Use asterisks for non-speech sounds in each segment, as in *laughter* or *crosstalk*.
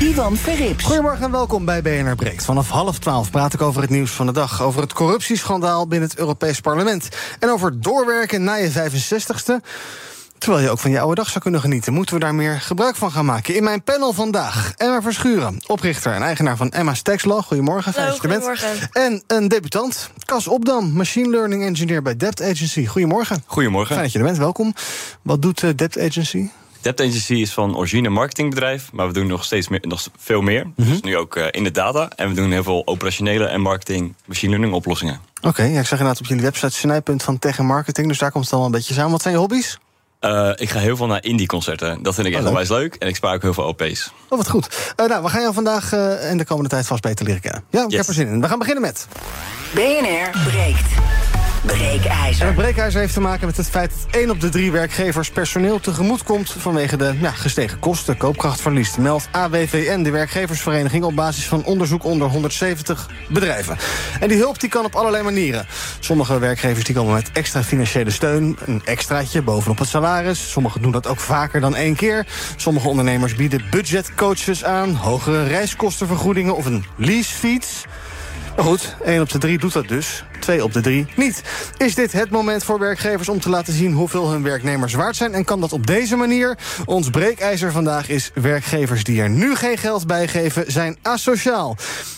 Ivan Verrips. Goedemorgen en welkom bij BNR Breekt. Vanaf half twaalf praat ik over het nieuws van de dag. Over het corruptieschandaal binnen het Europees Parlement. En over doorwerken na je 65ste. Terwijl je ook van je oude dag zou kunnen genieten. Moeten we daar meer gebruik van gaan maken? In mijn panel vandaag Emma Verschuren, oprichter en eigenaar van Emma's Tax Law. Goedemorgen, fijn dat je er bent. goedemorgen. En een debutant, Cas Opdam, machine learning engineer bij Debt Agency. Goedemorgen. Goedemorgen. Fijn dat je er bent, welkom. Wat doet eh, Debt Agency? Debt Agency is van origine een marketingbedrijf, maar we doen nog steeds meer, nog veel meer. Mhm. Dus nu ook eh, in de data. En we doen heel veel operationele en marketing machine learning oplossingen. Oké, ja, ik zag inderdaad op jullie website snijpunt van tech en marketing. Dus daar komt het allemaal een beetje samen. Wat zijn je hobby's? Eh, ik ga heel veel naar indie-concerten. Dat vind ik Oh, echt leuk. onwijs leuk. En ik spaar ook heel veel OP's. Oh, wat goed. Eh, nou, we gaan jou vandaag eh en de komende tijd vast beter leren kennen. Ja, ik Yes. heb er zin in. We gaan beginnen met. BNR breekt. En Breekijzer. het breekijzer heeft te maken met het feit dat 1 op de 3 werkgevers personeel tegemoet komt vanwege de ja, gestegen kosten, koopkrachtverlies. Meldt AWVN, de werkgeversvereniging, op basis van onderzoek onder 170 bedrijven. En die hulp die kan op allerlei manieren. Sommige werkgevers die komen met extra financiële steun, een extraatje bovenop het salaris. Sommigen doen dat ook vaker dan één keer. Sommige ondernemers bieden budgetcoaches aan, hogere reiskostenvergoedingen of een leasefiets. Maar goed, 1 op de 3 doet dat dus. 2 op de 3 niet. Is dit het moment voor werkgevers om te laten zien hoeveel hun werknemers waard zijn? En kan dat op deze manier? Ons breekijzer vandaag is werkgevers die er nu geen geld bij geven, zijn asociaal.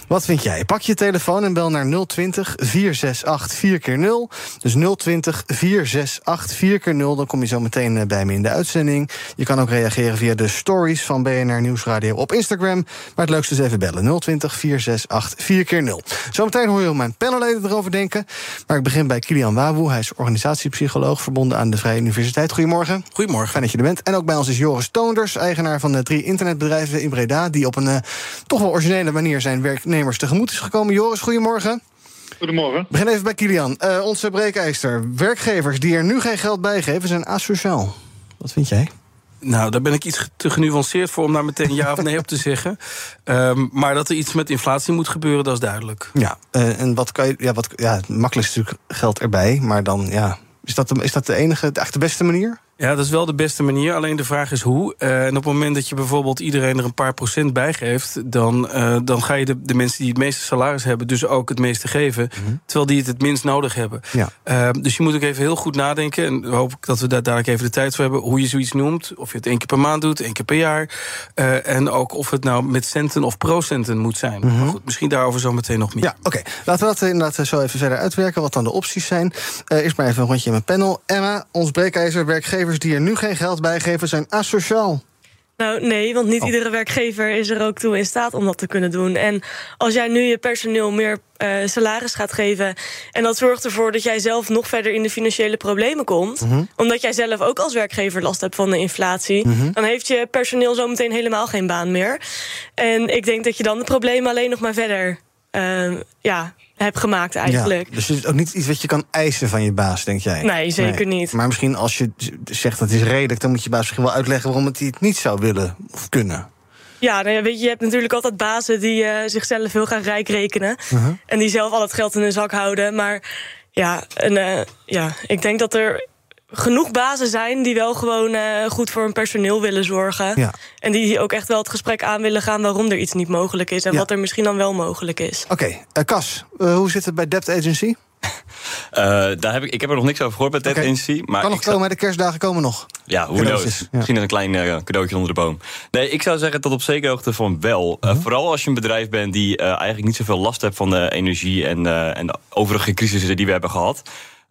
Wat vind jij? Pak je telefoon en bel naar 020 468 4 keer 0 Dus 020 468 4 keer 0 Dan kom je zo meteen eh, bij me in de uitzending. Je kan ook reageren via de stories van BNR Nieuwsradio op Instagram. Maar het leukste is even bellen. 020 468 4 keer 0 Zometeen hoor je mijn panelleden erover denken. Maar ik begin bij Kilian Wawoe. Hij is organisatiepsycholoog verbonden aan de Vrije Universiteit. Goedemorgen. Goedemorgen. Fijn dat je er bent. En ook bij ons is Joris Toonders, eigenaar van de drie internetbedrijven in Breda... die op een eh, toch wel originele manier zijn werknemers tegemoet is gekomen. Joris, goedemorgen. Goedemorgen. We beginnen even bij Kilian. Eh, onze breekijster. Werkgevers die er nu geen geld bij geven zijn asociaal. Wat vind jij? Nou, daar ben ik iets te genuanceerd voor om daar meteen ja of nee op te *laughs* zeggen. Ehm, maar dat er iets met inflatie moet gebeuren, dat is duidelijk. Ja, eh, en wat kan je. Ja, wat, ja, het makkelijkste is natuurlijk geld erbij. Maar dan, ja. Is dat de, is dat de enige, echt de beste manier? Ja, dat is wel de beste manier. Alleen de vraag is hoe. Eh, en op het moment dat je bijvoorbeeld iedereen er een paar procent bij geeft, dan, eh, dan ga je de, de mensen die het meeste salaris hebben, dus ook het meeste geven. Terwijl die het het minst nodig hebben. Ja. Eh, dus je moet ook even heel goed nadenken. En hoop ik dat we daar dadelijk even de tijd voor hebben. Hoe je zoiets noemt. Of je het één keer per maand doet, één keer per jaar. En ook of het nou met centen of procenten moet zijn. Maar goed, misschien daarover zo meteen nog meer. Ja, oké. Laten we dat inderdaad zo even verder uitwerken. Wat dan de opties zijn. Eerst maar even een rondje in mijn panel. Emma, ons breekijzer. Werkgevers die er nu geen geld bij geven zijn asociaal. Nou, nee, want niet Oh. iedere werkgever is er ook toe in staat om dat te kunnen doen. En als jij nu je personeel meer eh, salaris gaat geven. en dat zorgt ervoor dat jij zelf nog verder in de financiële problemen komt. omdat jij zelf ook als werkgever last hebt van de inflatie. dan heeft je personeel zometeen helemaal geen baan meer. En ik denk dat je dan de problemen alleen nog maar verder eh, ja, hebt gemaakt eigenlijk. Ja, dus het is ook niet iets wat je kan eisen van je baas, denk jij? Nee, zeker niet. Maar misschien als je zegt dat het is redelijk... dan moet je baas misschien wel uitleggen waarom het hij het niet zou willen of kunnen. Ja, nou ja, weet je, je hebt natuurlijk altijd bazen die eh, zichzelf heel graag rijk rekenen. En die zelf al het geld in hun zak houden. Maar ja, en, eh, ja, ik denk dat er genoeg bazen zijn die wel gewoon eh, goed voor hun personeel willen zorgen. Ja. En die ook echt wel het gesprek aan willen gaan waarom er iets niet mogelijk is. En Ja. wat er misschien dan wel mogelijk is. Oké, eh, Cas, eh, hoe zit het bij Debt Agency? *laughs* Eh, daar heb ik, ik heb er nog niks over gehoord bij Debt. Agency. Maar kan nog komen, de kerstdagen komen nog. Ja, hoe knows. ja. Misschien een klein eh, cadeautje onder de boom. Nee, ik zou zeggen tot op zekere hoogte van wel. Eh, Mhm. vooral als je een bedrijf bent die eh, eigenlijk niet zoveel last hebt van de energie en, eh, en de overige crisissen die we hebben gehad.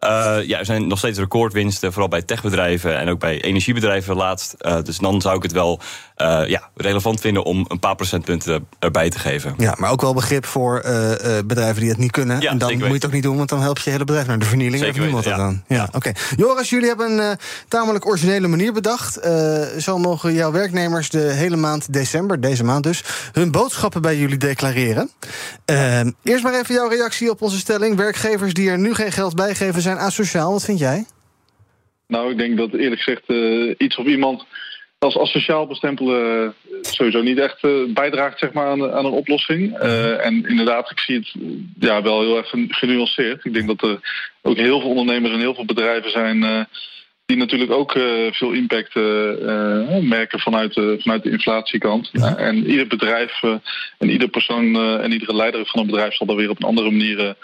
Uh, ja, er zijn nog steeds recordwinsten, vooral bij techbedrijven en ook bij energiebedrijven laatst. Uh, dus dan zou ik het wel uh, ja, relevant vinden om een paar procentpunten erbij te geven. Ja, maar ook wel begrip voor bedrijven die het niet kunnen. Ja, en dan moet je het ook niet doen, want dan help je je hele bedrijf naar de vernieling. Zeker niemand dan. Ja, oké. Joris, jullie hebben een tamelijk originele manier bedacht. zo mogen jouw werknemers de hele maand december, deze maand dus, hun boodschappen bij jullie declareren. eerst maar even jouw reactie op onze stelling. Werkgevers die er nu geen geld bij geven zijn asociaal. Wat vind jij? Nou, ik denk dat eerlijk gezegd uh, iets of iemand als asociaal bestempelen uh, sowieso niet echt uh, bijdraagt zeg maar, aan, aan een oplossing. en inderdaad, ik zie het ja, wel heel erg genuanceerd. Ik denk dat er ook heel veel ondernemers en heel veel bedrijven zijn die natuurlijk ook veel impact merken vanuit, vanuit de inflatiekant. Ja. en ieder bedrijf en ieder persoon en iedere leider van een bedrijf zal daar weer op een andere manier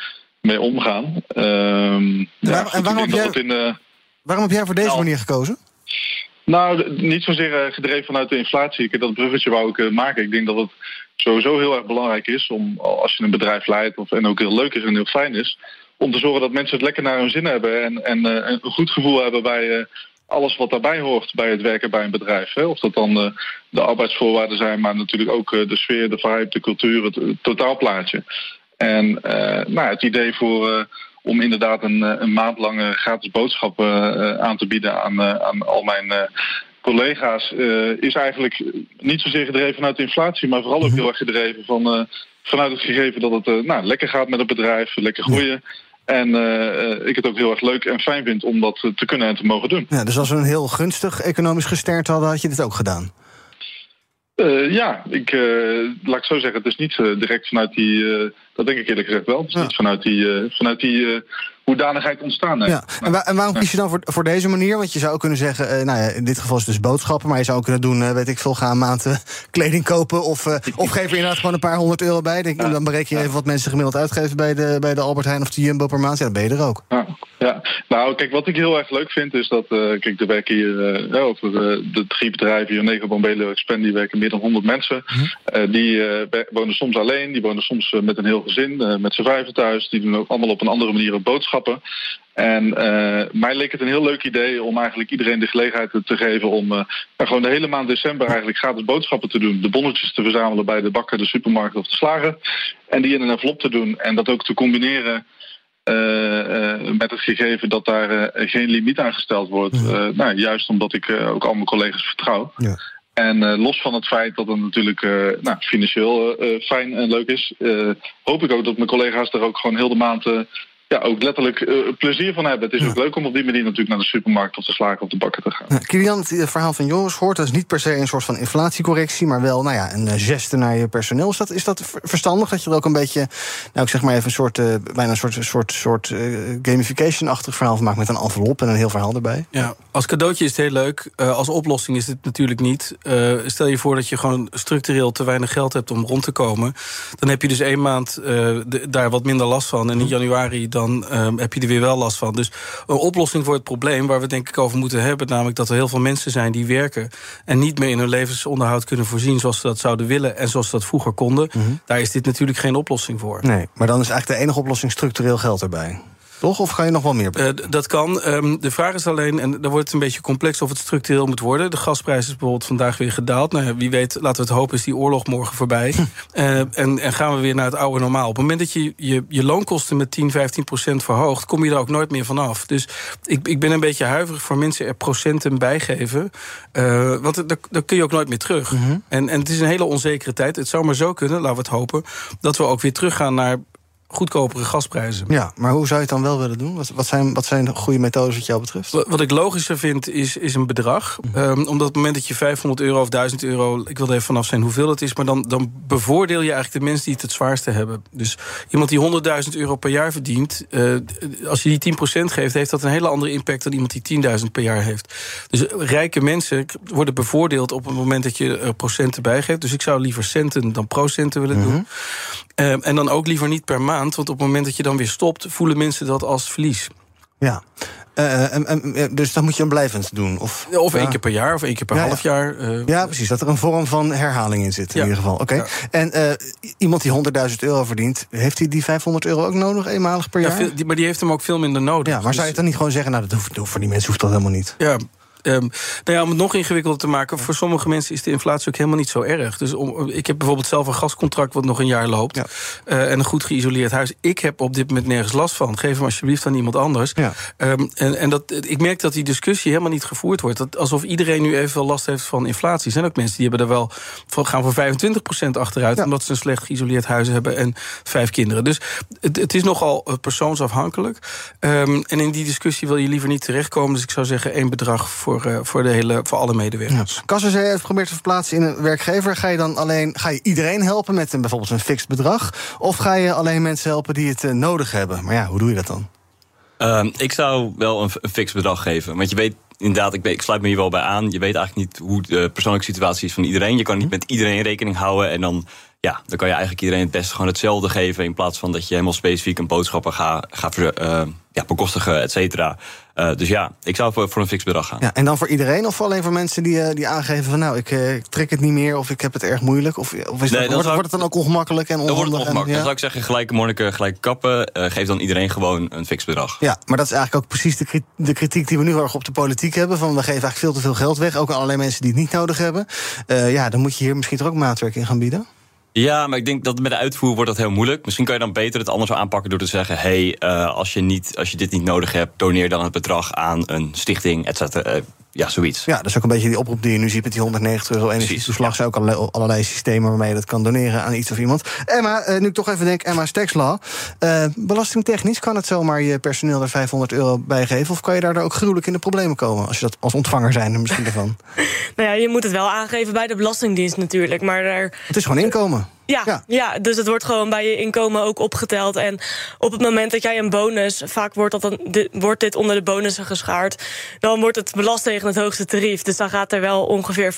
mee omgaan. Ehm, ja, en waarom heb, jij, in, waarom heb jij voor deze nou, manier gekozen? Nou, niet zozeer gedreven vanuit de inflatie. Ik, dat bruggetje wou ik maken. Ik denk dat het sowieso heel erg belangrijk is om, als je een bedrijf leidt, of, en ook heel leuk is en heel fijn is, om te zorgen dat mensen het lekker naar hun zin hebben en, en uh, een goed gevoel hebben bij alles wat daarbij hoort bij het werken bij een bedrijf. Hè. Of dat dan uh, de arbeidsvoorwaarden zijn, maar natuurlijk ook de sfeer, de vibe, de cultuur, het, het totaalplaatje. En nou, het idee voor om inderdaad een, een maand gratis boodschappen aan te bieden aan, aan al mijn collega's, is eigenlijk niet zozeer gedreven vanuit inflatie, maar vooral ook heel erg gedreven van, vanuit het gegeven dat het nou, lekker gaat met het bedrijf, lekker groeien. En ik het ook heel erg leuk en fijn vind om dat te kunnen en te mogen doen. Ja, dus als we een heel gunstig economisch gesternte hadden, had je dit ook gedaan? Uh, ja, ik, uh, laat ik zo zeggen, het is niet direct vanuit die, dat denk ik eerlijk gezegd wel, het is ja. niet vanuit die, vanuit die hoedanigheid ontstaan. Nee. Ja. En, wa en, waarom kies je dan voor, voor deze manier? Want je zou kunnen zeggen, uh, nou ja, in dit geval is het dus boodschappen... maar je zou kunnen doen, uh, weet ik veel, ga een maand uh, *laughs* kleding kopen... of, of geef er inderdaad gewoon een paar honderd euro bij. Denk, ja. Dan bereken je even wat mensen gemiddeld uitgeven... bij de, bij de Albert Heijn of de Jumbo per maand. Ja, dan ben je er ook. Ja. ja. Nou, kijk, wat ik heel erg leuk vind is dat... kijk, er werken hier over de drie bedrijven... hier Nego Bombelo Expand, die werken meer dan 100 mensen. -hmm. die wonen soms alleen, die wonen soms met een heel gezin... met z'n vijven thuis, die doen ook allemaal op een andere manier boodschappen... En uh, mij leek het een heel leuk idee om eigenlijk iedereen de gelegenheid te geven om uh, gewoon de hele maand december eigenlijk gratis boodschappen te doen. De bonnetjes te verzamelen bij de bakker, de supermarkt of de slager. En die in een envelop te doen. En dat ook te combineren uh, met het gegeven dat daar geen limiet aan gesteld wordt. Ja. nou, juist omdat ik ook al mijn collega's vertrouw. Ja. En uh, los van het feit dat het natuurlijk uh, nou, financieel uh, fijn en leuk is, hoop ik ook dat mijn collega's er ook gewoon heel de maand ja, ook letterlijk uh, plezier van hebben. Het is ja. ook leuk om op die manier natuurlijk naar de supermarkt of de slager of de bakker te gaan. Ja, Kilian, het verhaal van Joris hoort, dat is niet per se een soort van inflatiecorrectie, maar wel nou ja, een geste naar je personeel. Is dat, is dat verstandig dat je er ook een beetje, nou ik zeg maar even een soort, uh, bijna een soort, soort, soort uh, gamification-achtig verhaal van maakt met een envelop en een heel verhaal erbij? Ja, als cadeautje is het heel leuk. als oplossing is het natuurlijk niet. stel je voor dat je gewoon structureel te weinig geld hebt om rond te komen. Dan heb je dus één maand de, daar wat minder last van. En in januari dan um, heb je er weer wel last van. Dus een oplossing voor het probleem waar we denk ik over moeten hebben... namelijk dat er heel veel mensen zijn die werken... en niet meer in hun levensonderhoud kunnen voorzien zoals ze dat zouden willen... en zoals ze dat vroeger konden, mm -hmm. daar is dit natuurlijk geen oplossing voor. Nee, maar dan is eigenlijk de enige oplossing structureel geld erbij. Toch? Of ga je nog wel meer? Uh, dat kan. Um, de vraag is alleen, en dan wordt het een beetje complex of het structureel moet worden. De gasprijs is bijvoorbeeld vandaag weer gedaald. Nou wie weet, laten we het hopen, is die oorlog morgen voorbij. uh, en, en gaan we weer naar het oude normaal. Op het moment dat je je, je loonkosten met 10, 15 procent verhoogt, kom je daar ook nooit meer vanaf. Dus ik, ik ben een beetje huiverig voor mensen er procenten bijgeven. Uh, want daar, kun je ook nooit meer terug. Mm -hmm. en, en het is een hele onzekere tijd. Het zou maar zo kunnen, laten we het hopen, dat we ook weer teruggaan naar goedkopere gasprijzen. Ja, maar hoe zou je het dan wel willen doen? Wat, wat, zijn, wat zijn goede methodes wat jou betreft? Wat ik logischer vind, is, is een bedrag. Mm -hmm. um, omdat op het moment dat je 500 euro of 1000 euro... ik wil er even vanaf zijn hoeveel het is... maar dan, dan bevoordeel je eigenlijk de mensen die het het zwaarste hebben. Dus iemand die 100.000 euro per jaar verdient... Uh, als je die 10% geeft, heeft dat een hele andere impact... dan iemand die 10.000 per jaar heeft. Dus rijke mensen worden bevoordeeld op het moment dat je er procenten bijgeeft. Dus ik zou liever centen dan procenten willen mm -hmm. doen. Uh, en dan ook liever niet per maand, want op het moment dat je dan weer stopt, voelen mensen dat als verlies. Ja. Eh, en- eh, dus dan moet je hem blijvend doen? Of, Of Ja. één keer per jaar, of één keer per Ja, half jaar. eh, Ja, precies. Dat er een vorm van herhaling in zit, in Ja. ieder geval. Oké. En eh, iemand die 100.000 euro verdient, heeft hij die 500 euro ook nodig, eenmalig per ja, jaar? veel- die- maar die heeft hem ook veel minder nodig. ja, maar Dus- zou je het dan niet gewoon zeggen, nou, dat hoeft, voor die mensen hoeft dat helemaal niet? Ja. Ehm, nou ja, om het nog ingewikkelder te maken, voor sommige mensen is de inflatie ook helemaal niet zo erg. Dus om, ik heb bijvoorbeeld zelf een gascontract wat nog een jaar loopt. Ja. eh, en een goed geïsoleerd huis. Ik heb op dit moment nergens last van. Geef hem alsjeblieft aan iemand anders. Ja. Ehm, en en dat, ik merk dat die discussie helemaal niet gevoerd wordt. Dat alsof iedereen nu evenveel last heeft van inflatie. Er zijn ook mensen die hebben er wel van, gaan voor 25% achteruit. Ja. Omdat ze een slecht geïsoleerd huis hebben en vijf kinderen. Dus het, het is nogal eh, persoonsafhankelijk. Ehm, en in die discussie wil je liever niet terechtkomen. Dus ik zou zeggen één bedrag voor, eh, voor, de hele, voor alle medewerkers. Kassenzee heeft geprobeerd te verplaatsen in een werkgever. Ga je dan alleen ga je iedereen helpen met een, bijvoorbeeld een fixed bedrag? Of ga je alleen mensen helpen die het eh, nodig hebben? Maar ja, hoe doe je dat dan? Ehm, ik zou wel een, een fix bedrag geven. Want je weet inderdaad, ik, ik sluit me hier wel bij aan. Je weet eigenlijk niet hoe de persoonlijke situatie is van iedereen. Je kan niet met iedereen rekening houden. En dan, ja, dan kan je eigenlijk iedereen het beste gewoon hetzelfde geven. In plaats van dat je helemaal specifiek een boodschapper gaat ver- eh, ja, bekostigen, et cetera. Eh, dus ja, ik zou voor, voor een fix bedrag gaan. Ja, en dan voor iedereen of alleen voor mensen die, eh, die aangeven van nou, ik, ik trek het niet meer of ik heb het erg moeilijk? Of, of is dan dat, wordt, wordt het dan ook ongemakkelijk en Dan wordt onhandig? het en- ongemakkelijk. Dan ja? zou ik zeggen, gelijke monniken, gelijke kappen. Geef dan iedereen gewoon een fix bedrag. Ja, maar dat is eigenlijk ook precies de, kri- de kritiek die we nu heel erg op de politiek hebben. Van we geven eigenlijk veel te veel geld weg, ook aan allerlei mensen die het niet nodig hebben. Ja, dan moet je hier misschien toch ook maatwerk in gaan bieden. Ja, maar ik denk dat met de uitvoer wordt dat heel moeilijk. Misschien kan je dan beter het anders aanpakken door te zeggen: hey, eh, als, je niet, als je dit niet nodig hebt, doneer dan het bedrag aan een stichting, et cetera. Ja, zoiets. Ja, dat is ook een beetje die oproep die je nu ziet met die 190 euro energietoeslag. Er zijn ook allerlei, allerlei systemen waarmee je dat kan doneren aan iets of iemand. Emma, eh, nu ik toch even denk, Emma's taxlaw. Eh belastingtechnisch kan het zomaar je personeel er 500 euro bij geven? Of kan je daar ook gruwelijk in de problemen komen? Als je dat als ontvanger zijn misschien ervan. *laughs* Nou ja, je moet het wel aangeven bij de Belastingdienst natuurlijk. Maar daar, Het is gewoon inkomen. Ja, Ja. ja. dus het wordt gewoon bij je inkomen ook opgeteld. En op het moment dat jij een bonus, vaak wordt, dat dan, dit, wordt dit onder de bonussen geschaard, dan wordt het belast tegen het hoogste tarief. Dus dan gaat er wel ongeveer 50%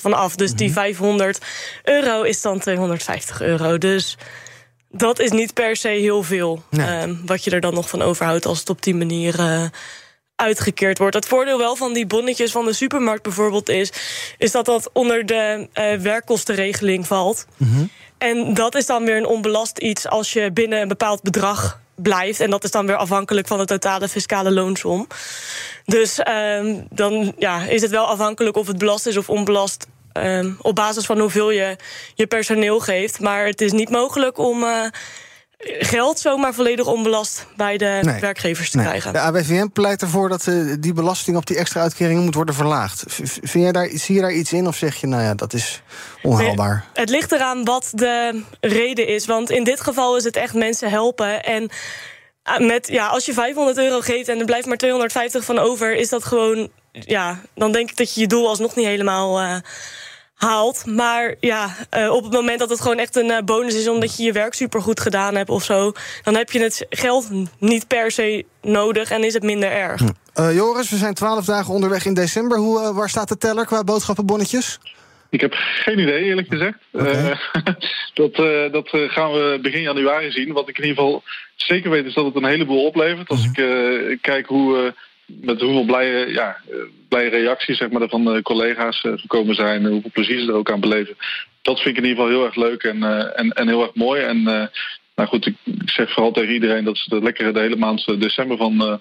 van af. Dus Mhm. die 500 euro is dan 250 euro. Dus dat is niet per se heel veel. Nee. ehm, wat je er dan nog van overhoudt als het op die manier. eh, uitgekeerd wordt. Het voordeel wel van die bonnetjes van de supermarkt bijvoorbeeld is... is dat dat onder de eh, werkkostenregeling valt. En dat is dan weer een onbelast iets als je binnen een bepaald bedrag blijft. En dat is dan weer afhankelijk van de totale fiscale loonsom. Dus ehm, dan ja, is het wel afhankelijk of het belast is of onbelast... ehm, op basis van hoeveel je je personeel geeft. Maar het is niet mogelijk om eh, geld zomaar volledig onbelast... bij de Nee. werkgevers te Nee. krijgen. De AWVM pleit ervoor dat eh, die belasting op die extra uitkeringen moet worden verlaagd. V- v- Vind jij daar, zie je daar iets in of zeg je, nou ja, dat is onhaalbaar? Het ligt eraan wat de reden is. Want in dit geval is het echt mensen helpen. En eh, met, ja, als je 500 euro geeft en er blijft maar 250 van over, is dat gewoon. Ja, dan denk ik dat je je doel alsnog niet helemaal eh, haalt. Maar ja, eh, op het moment dat het gewoon echt een eh, bonus is omdat je je werk supergoed gedaan hebt of zo, dan heb je het geld niet per se nodig en is het minder erg. Eh, Joris, we zijn twaalf dagen onderweg in december. Hoe, waar staat de teller qua boodschappenbonnetjes? Ik heb geen idee, eerlijk gezegd. *laughs* Eh, dat dat dat gaan we begin januari zien. Wat ik in ieder geval zeker weet is dat het een heleboel oplevert. Als ik eh, kijk hoe, eh, met hoeveel blije, ja, blije reacties zeg maar, van de collega's eh, gekomen zijn. Hoeveel plezier ze er ook aan beleven. Dat vind ik in ieder geval heel erg leuk en, eh, en, en heel erg mooi. En eh, nou goed, ik, zeg vooral tegen iedereen dat ze er lekker de hele maand december van,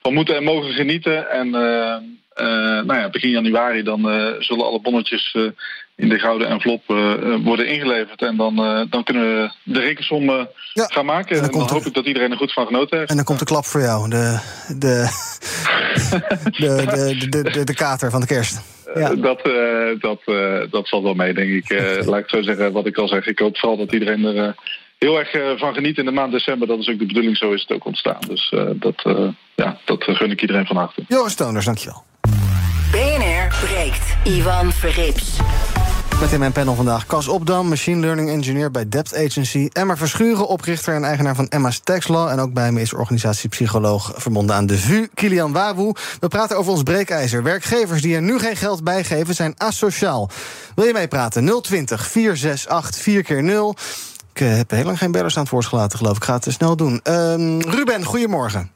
van moeten en mogen genieten. En nou ja, begin januari dan zullen alle bonnetjes in de gouden envelop worden ingeleverd. En dan, dan kunnen we de rekensom Ja, gaan maken. en dan En dan, komt hoop ik dat iedereen er goed van genoten heeft. En dan komt de klap voor jou, de, de, *laughs* *laughs* de, de, de, de, de kater van de kerst. Ja. Eh, Dat, eh, dat, eh, dat zal wel mee, denk ik. Eh, *laughs* laat ik zo zeggen wat ik al zeg. Ik hoop vooral dat iedereen er eh, heel erg van geniet in de maand december. Dat is ook de bedoeling, zo is het ook ontstaan. Dus eh, dat, eh, ja, dat gun ik iedereen van harte. Joris Toonders, dankjewel. BNR breekt. Ivan Verrips. Met in mijn panel vandaag Cas Opdam, machine learning engineer bij Debt Agency. Emma Verschuren, oprichter en eigenaar van Emma's Tax Law. En ook bij me is organisatiepsycholoog verbonden aan de VU, Kilian Wawoe. We praten over ons breekijzer. Werkgevers die er nu geen geld bij geven zijn asociaal. Wil je meepraten? 020 468 4 keer 0 Ik eh, heb heel lang geen bellers aan het woord geloof ik. Ik ga het eh, snel doen. Ehm, Ruben, goedemorgen.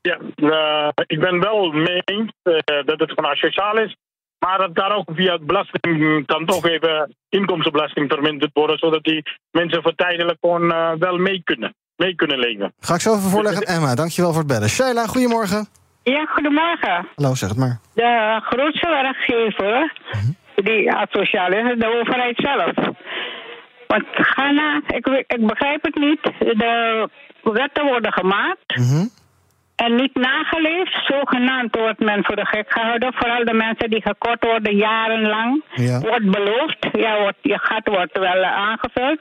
Ja, uh, ik ben wel mee uh, dat het gewoon asociaal is. Maar dat daar ook via het belasting kan toch even inkomstenbelasting verminderd worden. Zodat die mensen voor tijdelijk gewoon uh, wel mee kunnen, mee kunnen leven. Ga ik zo even voorleggen aan Emma. Dankjewel voor het bellen. Shaila, goedemorgen. Ja, goedemorgen. Hallo, zeg het maar. De grootste werkgever die asociaal is, de overheid zelf. Want Ghana, ik, ik begrijp het niet. De wetten worden gemaakt. En niet nageleefd. Zogenaamd wordt men voor de gek gehouden. Vooral de mensen die gekort worden jarenlang. Ja. Wordt beloofd. Ja, wordt, je gat wordt wel eh, aangevuld.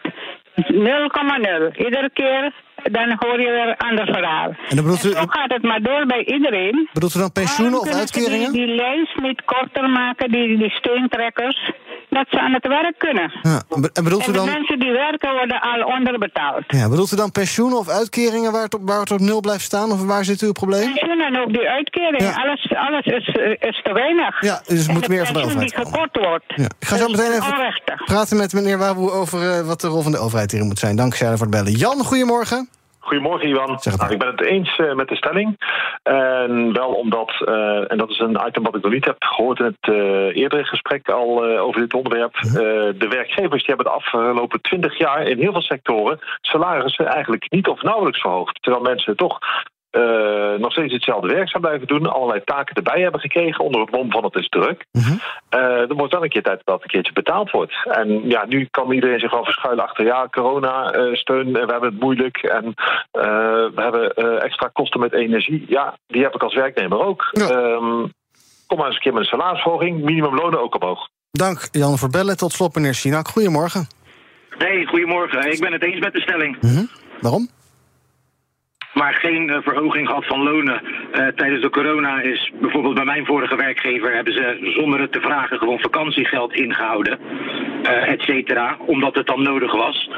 0,0. Iedere keer dan hoor je weer een ander verhaal. En dan bedoelt u, Zo gaat het maar door bij iedereen. bedoelt u dan pensioenen of uitkeringen? Die, die lijst niet korter maken, die, die steentrekkers. Dat ze aan het werk kunnen. Ja, en bedoelt u En de dan, mensen die werken worden al onderbetaald. ja, bedoelt u dan pensioenen of uitkeringen waar het, op, waar het op nul blijft staan? Of waar zit uw probleem? Pensioen en ook die uitkering. Ja. Alles, alles is, is te weinig. Ja, dus moet meer van de overheid die gekort wordt. Ja. Ik ga zo meteen even onrechtig. praten met meneer Waboe over eh, wat de rol van de overheid hierin moet zijn. Dank Shaila voor het bellen. Jan, goedemorgen. Goedemorgen, Iwan. Nou, ik ben het eens eh, met de stelling. En wel omdat, eh, en dat is een item wat ik nog niet heb gehoord in het eh, eerdere gesprek al over dit onderwerp. De werkgevers die hebben de afgelopen twintig jaar in heel veel sectoren salarissen eigenlijk niet of nauwelijks verhoogd. Terwijl mensen toch eh, nog steeds hetzelfde werk zijn blijven doen, allerlei taken erbij hebben gekregen onder het mom van het is druk. Mhm. Eh, er wordt wel een keer tijd dat het een keertje betaald wordt. En ja, nu kan iedereen zich wel verschuilen achter ja, corona-steun, we hebben het moeilijk en eh, we hebben eh, extra kosten met energie. Ja, die heb ik als werknemer ook. Ja. Ehm, kom maar eens een keer met een salarisverhoging, minimumlonen ook omhoog. Dank Jan voor het bellen. Tot slot meneer Sinak. Goedemorgen. Nee, goedemorgen. Ik ben het eens met de stelling. Mhm. Waarom? Maar geen eh, verhoging gehad van lonen. Eh, tijdens de corona is bijvoorbeeld bij mijn vorige werkgever hebben ze zonder het te vragen gewoon vakantiegeld ingehouden, eh et cetera, omdat het dan nodig was.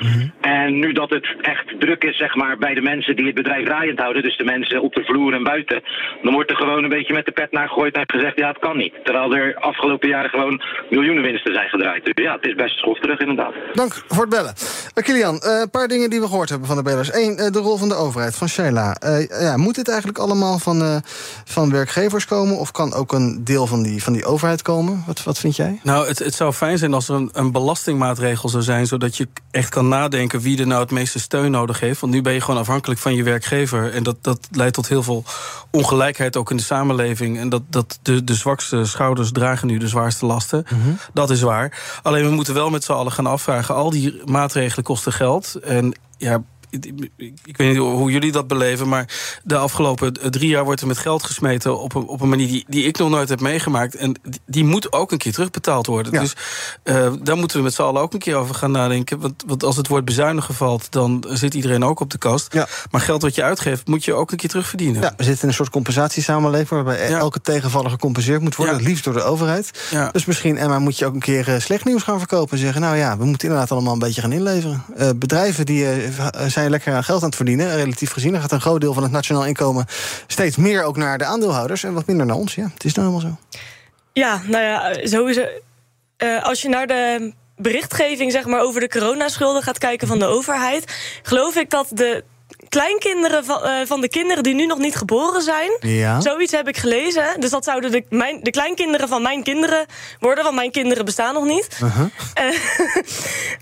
En nu dat het echt druk is, zeg maar, bij de mensen die het bedrijf draaiend houden, dus de mensen op de vloer en buiten, dan wordt er gewoon een beetje met de pet naar gegooid en gezegd ja, het kan niet. Terwijl er afgelopen jaren gewoon miljoenen winsten zijn gedraaid. Dus ja, het is best schofterig inderdaad. Dank voor het bellen. Uh, Kilian, eh, een paar dingen die we gehoord hebben van de bellers. Eén, eh, de rol van de overheid, van Sheila. Eh, ja, moet dit eigenlijk allemaal van, eh, van werkgevers komen? Of kan ook een deel van die, van die overheid komen? Wat, wat vind jij? Nou, het, het zou fijn zijn als er een, een belastingmaatregel zou zijn, zodat je echt kan nadenken wie er nou het meeste steun nodig heeft. Want nu ben je gewoon afhankelijk van je werkgever. En dat, dat leidt tot heel veel ongelijkheid ook in de samenleving. En dat, dat de, de zwakste schouders dragen nu de zwaarste lasten. Dat is waar. Alleen we moeten wel met z'n allen gaan afvragen. Al die maatregelen kosten geld. En ja. Ik weet niet hoe jullie dat beleven, maar de afgelopen drie jaar wordt er met geld gesmeten op een, op een manier die, die ik nog nooit heb meegemaakt. En die, moet ook een keer terugbetaald worden. Ja. Dus uh, daar moeten we met z'n allen ook een keer over gaan nadenken. Want, want als het woord bezuinigen valt, dan zit iedereen ook op de kast. Ja. Maar geld wat je uitgeeft, moet je ook een keer terugverdienen. Ja, we zitten in een soort compensatiesamenleving waarbij Ja. elke tegenvaller gecompenseerd moet worden, het liefst door de overheid. Dus misschien, Emma, moet je ook een keer eh, slecht nieuws gaan verkopen en zeggen: Nou ja, we moeten inderdaad allemaal een beetje gaan inleveren. Eh, bedrijven die eh, zijn lekker geld aan het verdienen, relatief gezien. Er gaat een groot deel van het nationaal inkomen steeds meer ook naar de aandeelhouders en wat minder naar ons. Ja, het is nou helemaal zo. Ja, nou ja, sowieso. eh, als je naar de berichtgeving zeg maar, over de coronaschulden gaat kijken van de overheid, geloof ik dat de kleinkinderen van, eh, van de kinderen die nu nog niet geboren zijn. Ja. Zoiets heb ik gelezen. Dus dat zouden de, mijn, de kleinkinderen van mijn kinderen worden, want mijn kinderen bestaan nog niet. Eh, *laughs*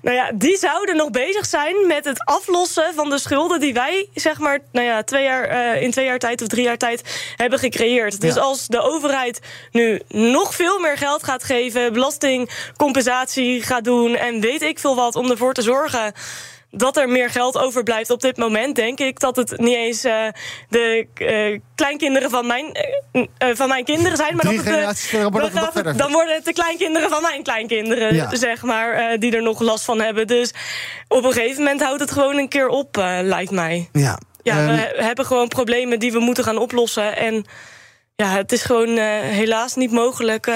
nou ja, die zouden nog bezig zijn met het aflossen van de schulden die wij, zeg maar, nou ja, twee jaar, eh, in twee jaar tijd of drie jaar tijd hebben gecreëerd. Dus Ja. als de overheid nu nog veel meer geld gaat geven, belastingcompensatie gaat doen en weet ik veel wat om ervoor te zorgen dat er meer geld overblijft op dit moment, denk ik dat het niet eens eh, de eh, kleinkinderen van mijn, eh, van mijn kinderen zijn. Maar Drie dat het, maar dan, het worden het de kleinkinderen van mijn kleinkinderen, Ja. zeg maar, die er nog last van hebben. Dus op een gegeven moment houdt het gewoon een keer op, lijkt mij. Ja. Ja, Ehm, we he- hebben gewoon problemen die we moeten gaan oplossen. En ja, het is gewoon helaas niet mogelijk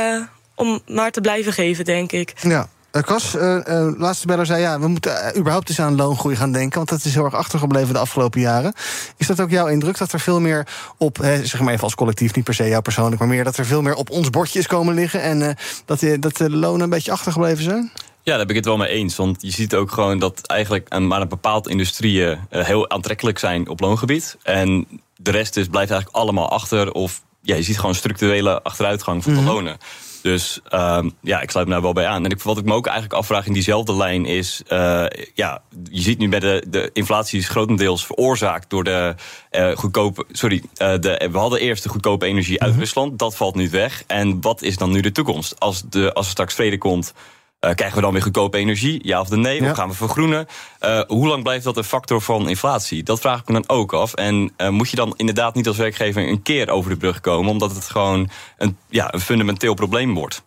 om maar te blijven geven, denk ik. Ja. Uh, Cas, uh, uh, laatste beller zei... ja, we moeten überhaupt eens aan loongroei gaan denken... want dat is heel erg achtergebleven de afgelopen jaren. Is dat ook jouw indruk, dat er veel meer op... Hè, zeg maar even als collectief, niet per se jou persoonlijk... maar meer dat er veel meer op ons bordje is komen liggen... en uh, dat, dat de lonen een beetje achtergebleven zijn? Ja, daar ben ik het wel mee eens. Want je ziet ook gewoon dat eigenlijk maar een bepaald industrieën heel aantrekkelijk zijn op loongebied. En de rest is, blijft eigenlijk allemaal achter. Of ja, je ziet gewoon structurele achteruitgang van de Mhm. lonen. Dus ehm, ja, ik sluit me daar wel bij aan. En ik, wat ik me ook eigenlijk afvraag in diezelfde lijn is... eh, ja, je ziet nu bij de, de inflatie is grotendeels veroorzaakt door de eh, goedkope... Sorry, eh, de, we hadden eerst de goedkope energie uit Rusland. Dat valt nu weg. En wat is dan nu de toekomst? Als, de, als er straks vrede komt... eh, krijgen we dan weer goedkope energie? Ja of de nee? Ja. Of gaan we vergroenen? Eh, hoe lang blijft dat een factor van inflatie? Dat vraag ik me dan ook af. En eh, moet je dan inderdaad niet als werkgever een keer over de brug komen... omdat het gewoon een, ja, een fundamenteel probleem wordt?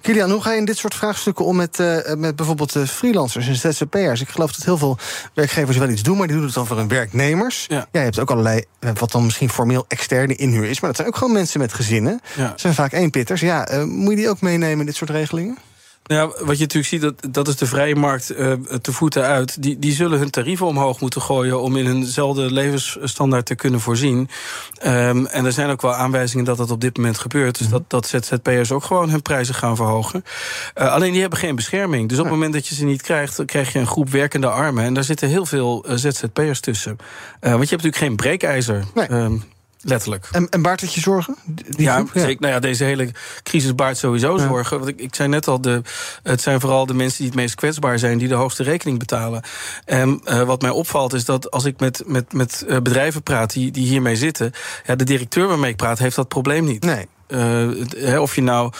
Kilian, hoe ga je in dit soort vraagstukken om met, eh, met bijvoorbeeld freelancers en ZZP'ers? Ik geloof dat heel veel werkgevers wel iets doen, maar die doen het dan voor hun werknemers. Ja. je hebt ook allerlei, wat dan misschien formeel externe inhuur is, maar dat zijn ook gewoon mensen met gezinnen. Ja. Dat zijn vaak eenpitters. Ja, eh, moet je die ook meenemen in dit soort regelingen? Ja, wat je natuurlijk ziet, dat, dat is de vrije markt eh, te voeten uit. Die, die zullen hun tarieven omhoog moeten gooien om in eenzelfde levensstandaard te kunnen voorzien. Ehm, en er zijn ook wel aanwijzingen dat dat op dit moment gebeurt. Dus dat, dat ZZP'ers ook gewoon hun prijzen gaan verhogen. Eh, alleen die hebben geen bescherming. Dus op het moment dat je ze niet krijgt, dan krijg je een groep werkende armen. En daar zitten heel veel eh, ZZP'ers tussen. Want je hebt natuurlijk geen breekijzer. Nee. Ehm, letterlijk. En, en baart het je zorgen? Die ja, groep? zeker. Nou ja, deze hele crisis baart sowieso Ja. zorgen. Want ik, ik zei net al, de, het zijn vooral de mensen die het meest kwetsbaar zijn... die de hoogste rekening betalen. En eh, wat mij opvalt is dat als ik met, met, met eh, bedrijven praat die, die hiermee zitten... Ja, de directeur waarmee ik praat heeft dat probleem niet. Nee. Eh, of je nou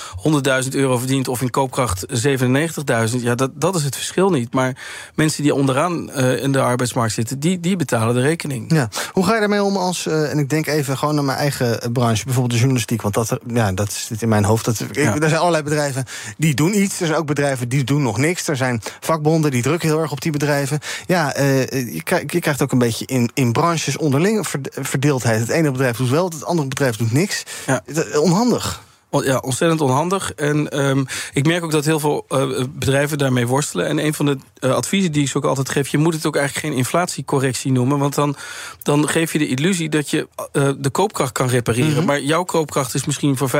100.000 euro verdient of in koopkracht 97.000, ja, dat, dat is het verschil niet. Maar mensen die onderaan eh, in de arbeidsmarkt zitten, die, die betalen de rekening. Ja. Hoe ga je daarmee om als, eh, en ik denk even gewoon naar mijn eigen branche, bijvoorbeeld de journalistiek, want dat, ja, dat zit in mijn hoofd. Dat, ik, Ja. Er zijn allerlei bedrijven die doen iets, er zijn ook bedrijven die doen nog niks. Er zijn vakbonden die drukken heel erg op die bedrijven. Ja, je, krijgt, je krijgt ook een beetje in, in branches onderling verd- verdeeldheid. Het ene bedrijf doet wel, het andere bedrijf doet niks. Ja. Onhandig. On- Ja, ontzettend onhandig. En ehm, ik merk ook dat heel veel eh, bedrijven daarmee worstelen. En een van de eh, adviezen die ik ze ook altijd geef... je moet het ook eigenlijk geen inflatiecorrectie noemen. Want dan, dan geef je de illusie dat je eh, de koopkracht kan repareren. Mhm. Maar jouw koopkracht is misschien voor 25%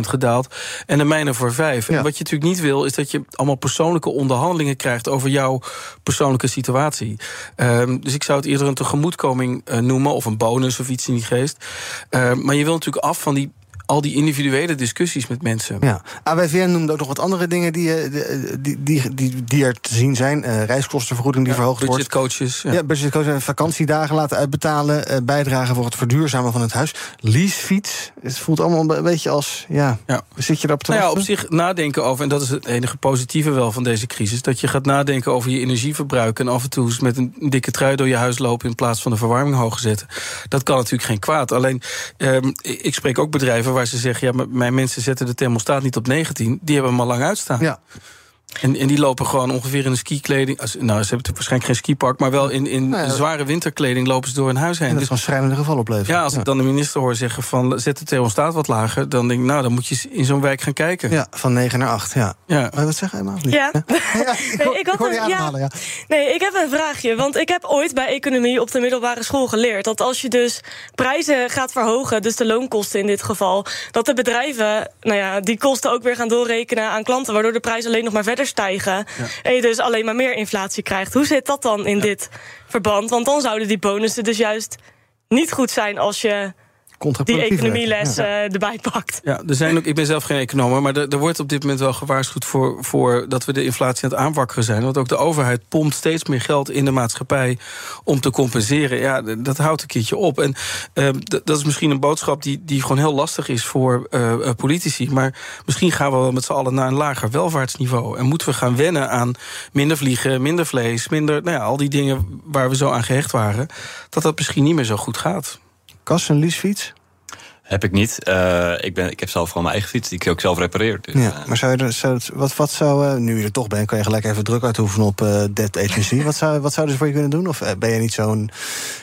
gedaald... en de mijne voor 5%. Ja. En wat je natuurlijk niet wil, is dat je allemaal persoonlijke onderhandelingen krijgt... over jouw persoonlijke situatie. Ehm, dus ik zou het eerder een tegemoetkoming noemen... of een bonus of iets in die geest. Ehm, maar je wil natuurlijk af van die al die individuele discussies met mensen. Ja. AWVN noemde ook nog wat andere dingen die, eh, de- die, die, die, die er te zien zijn. Eh, reiskostenvergoeding die verhoogd wordt. Budgetcoaches. Ja. Ja, budgetcoach, vakantiedagen laten uitbetalen, eh, bijdragen voor het verduurzamen van het huis. Leasefiets, het voelt allemaal een beetje als, ja, Ja. zit je daarop te Nou ja, op zich nadenken over, en dat is het enige positieve wel van deze crisis, dat je gaat nadenken over je energieverbruik en af en toe eens met een dikke trui door je huis lopen in plaats van de verwarming hoog zetten. Dat kan natuurlijk geen kwaad. Alleen, ehm, ik spreek ook bedrijven waar ze zeggen, ja, mijn mensen zetten de thermostaat niet op 19, die hebben hem al lang uitstaan. Ja. En, en die lopen gewoon ongeveer in een skikleding. Nou, ze hebben natuurlijk waarschijnlijk geen skipark, maar wel in, in Nou ja, zware winterkleding lopen ze door hun huis heen. En dat Dus kan schrijnende geval opleveren. ja, als ik dan de minister hoor zeggen van zet de thermostaat wat lager, dan denk ik, nou, dan moet je in zo'n wijk gaan kijken. Ja, van 9 naar 8, ja. Ja. Maar wat zeg jij, Emma? Ja. Ja, *laughs* Nee, ik je een- ja. ademhalen, ja. Nee, ik heb een vraagje. Want ik heb ooit bij economie op de middelbare school geleerd dat als je dus prijzen gaat verhogen, dus de loonkosten in dit geval, dat de bedrijven nou ja, die kosten ook weer gaan doorrekenen aan klanten, waardoor de prijzen alleen nog maar verder stijgen. En je dus alleen maar meer inflatie krijgt. Hoe zit dat dan in dit verband? Want dan zouden die bonussen dus juist niet goed zijn als je die economieles ja. eh, erbij pakt. Ja, er zijn ook, ik ben zelf geen econoom, maar er, er wordt op dit moment wel gewaarschuwd voor, voor dat we de inflatie aan het aanwakkeren zijn. Want ook de overheid pompt steeds meer geld in de maatschappij om te compenseren. Ja, dat houdt een keertje op. En eh, d- dat is misschien een boodschap die, die gewoon heel lastig is voor eh, eh, politici. Maar misschien gaan we wel met z'n allen naar een lager welvaartsniveau. En moeten we gaan wennen aan minder vliegen, minder vlees, minder, nou ja, al die dingen waar we zo aan gehecht waren. Dat dat misschien niet meer zo goed gaat. Kas, een leasefiets? Heb ik niet. Eh, ik, ben, ik heb zelf gewoon mijn eigen fiets die ik ook zelf repareer. Dus, Ja, eh, maar zou je zou het, wat, wat zou, eh, nu je er toch bent, kan je gelijk even druk uitoefenen op eh debt agency. *laughs* wat, zou, wat zouden ze voor je kunnen doen? Of ben je niet zo'n,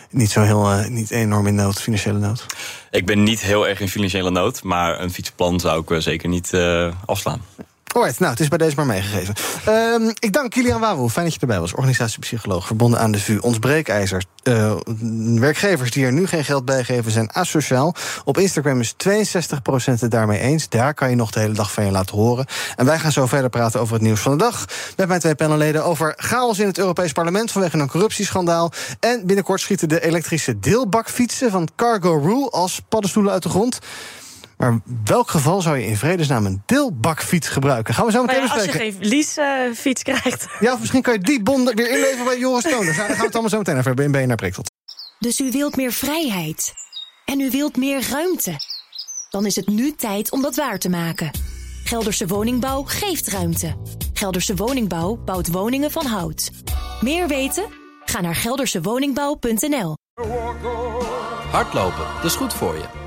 niet zo heel, niet enorm in nood, financiële nood? ik ben niet heel erg in financiële nood, maar een fietsplan zou ik zeker niet afslaan. Alright, nou, het is bij deze maar meegegeven. Ehm, ik dank Kilian Wawu, fijn dat je erbij was. Organisatiepsycholoog, verbonden aan de VU. Ons breekijzer. Uh, werkgevers die er nu geen geld bij geven zijn asociaal. Op Instagram is 62% het daarmee eens. Daar kan je nog de hele dag van je laten horen. En wij gaan zo verder praten over het nieuws van de dag. Met mijn twee panelleden over chaos in het Europees Parlement... vanwege een corruptieschandaal. En binnenkort schieten de elektrische deelbakfietsen van Cargo Rule... als paddenstoelen uit de grond. Maar welk geval zou je in vredesnaam een deelbakfiets gebruiken? Gaan we zo meteen ja, als je geen leasefiets krijgt. Ja, of misschien kan je die bon weer inleveren bij Joris Toner. Nou, daar gaan we het allemaal zo meteen hebben in BNR Breekt tot. Dus u wilt meer vrijheid. En u wilt meer ruimte. Dan is het nu tijd om dat waar te maken. Gelderse Woningbouw geeft ruimte. Gelderse Woningbouw bouwt woningen van hout. Meer weten? Ga naar geldersewoningbouw.nl. Hardlopen, dat is goed voor je.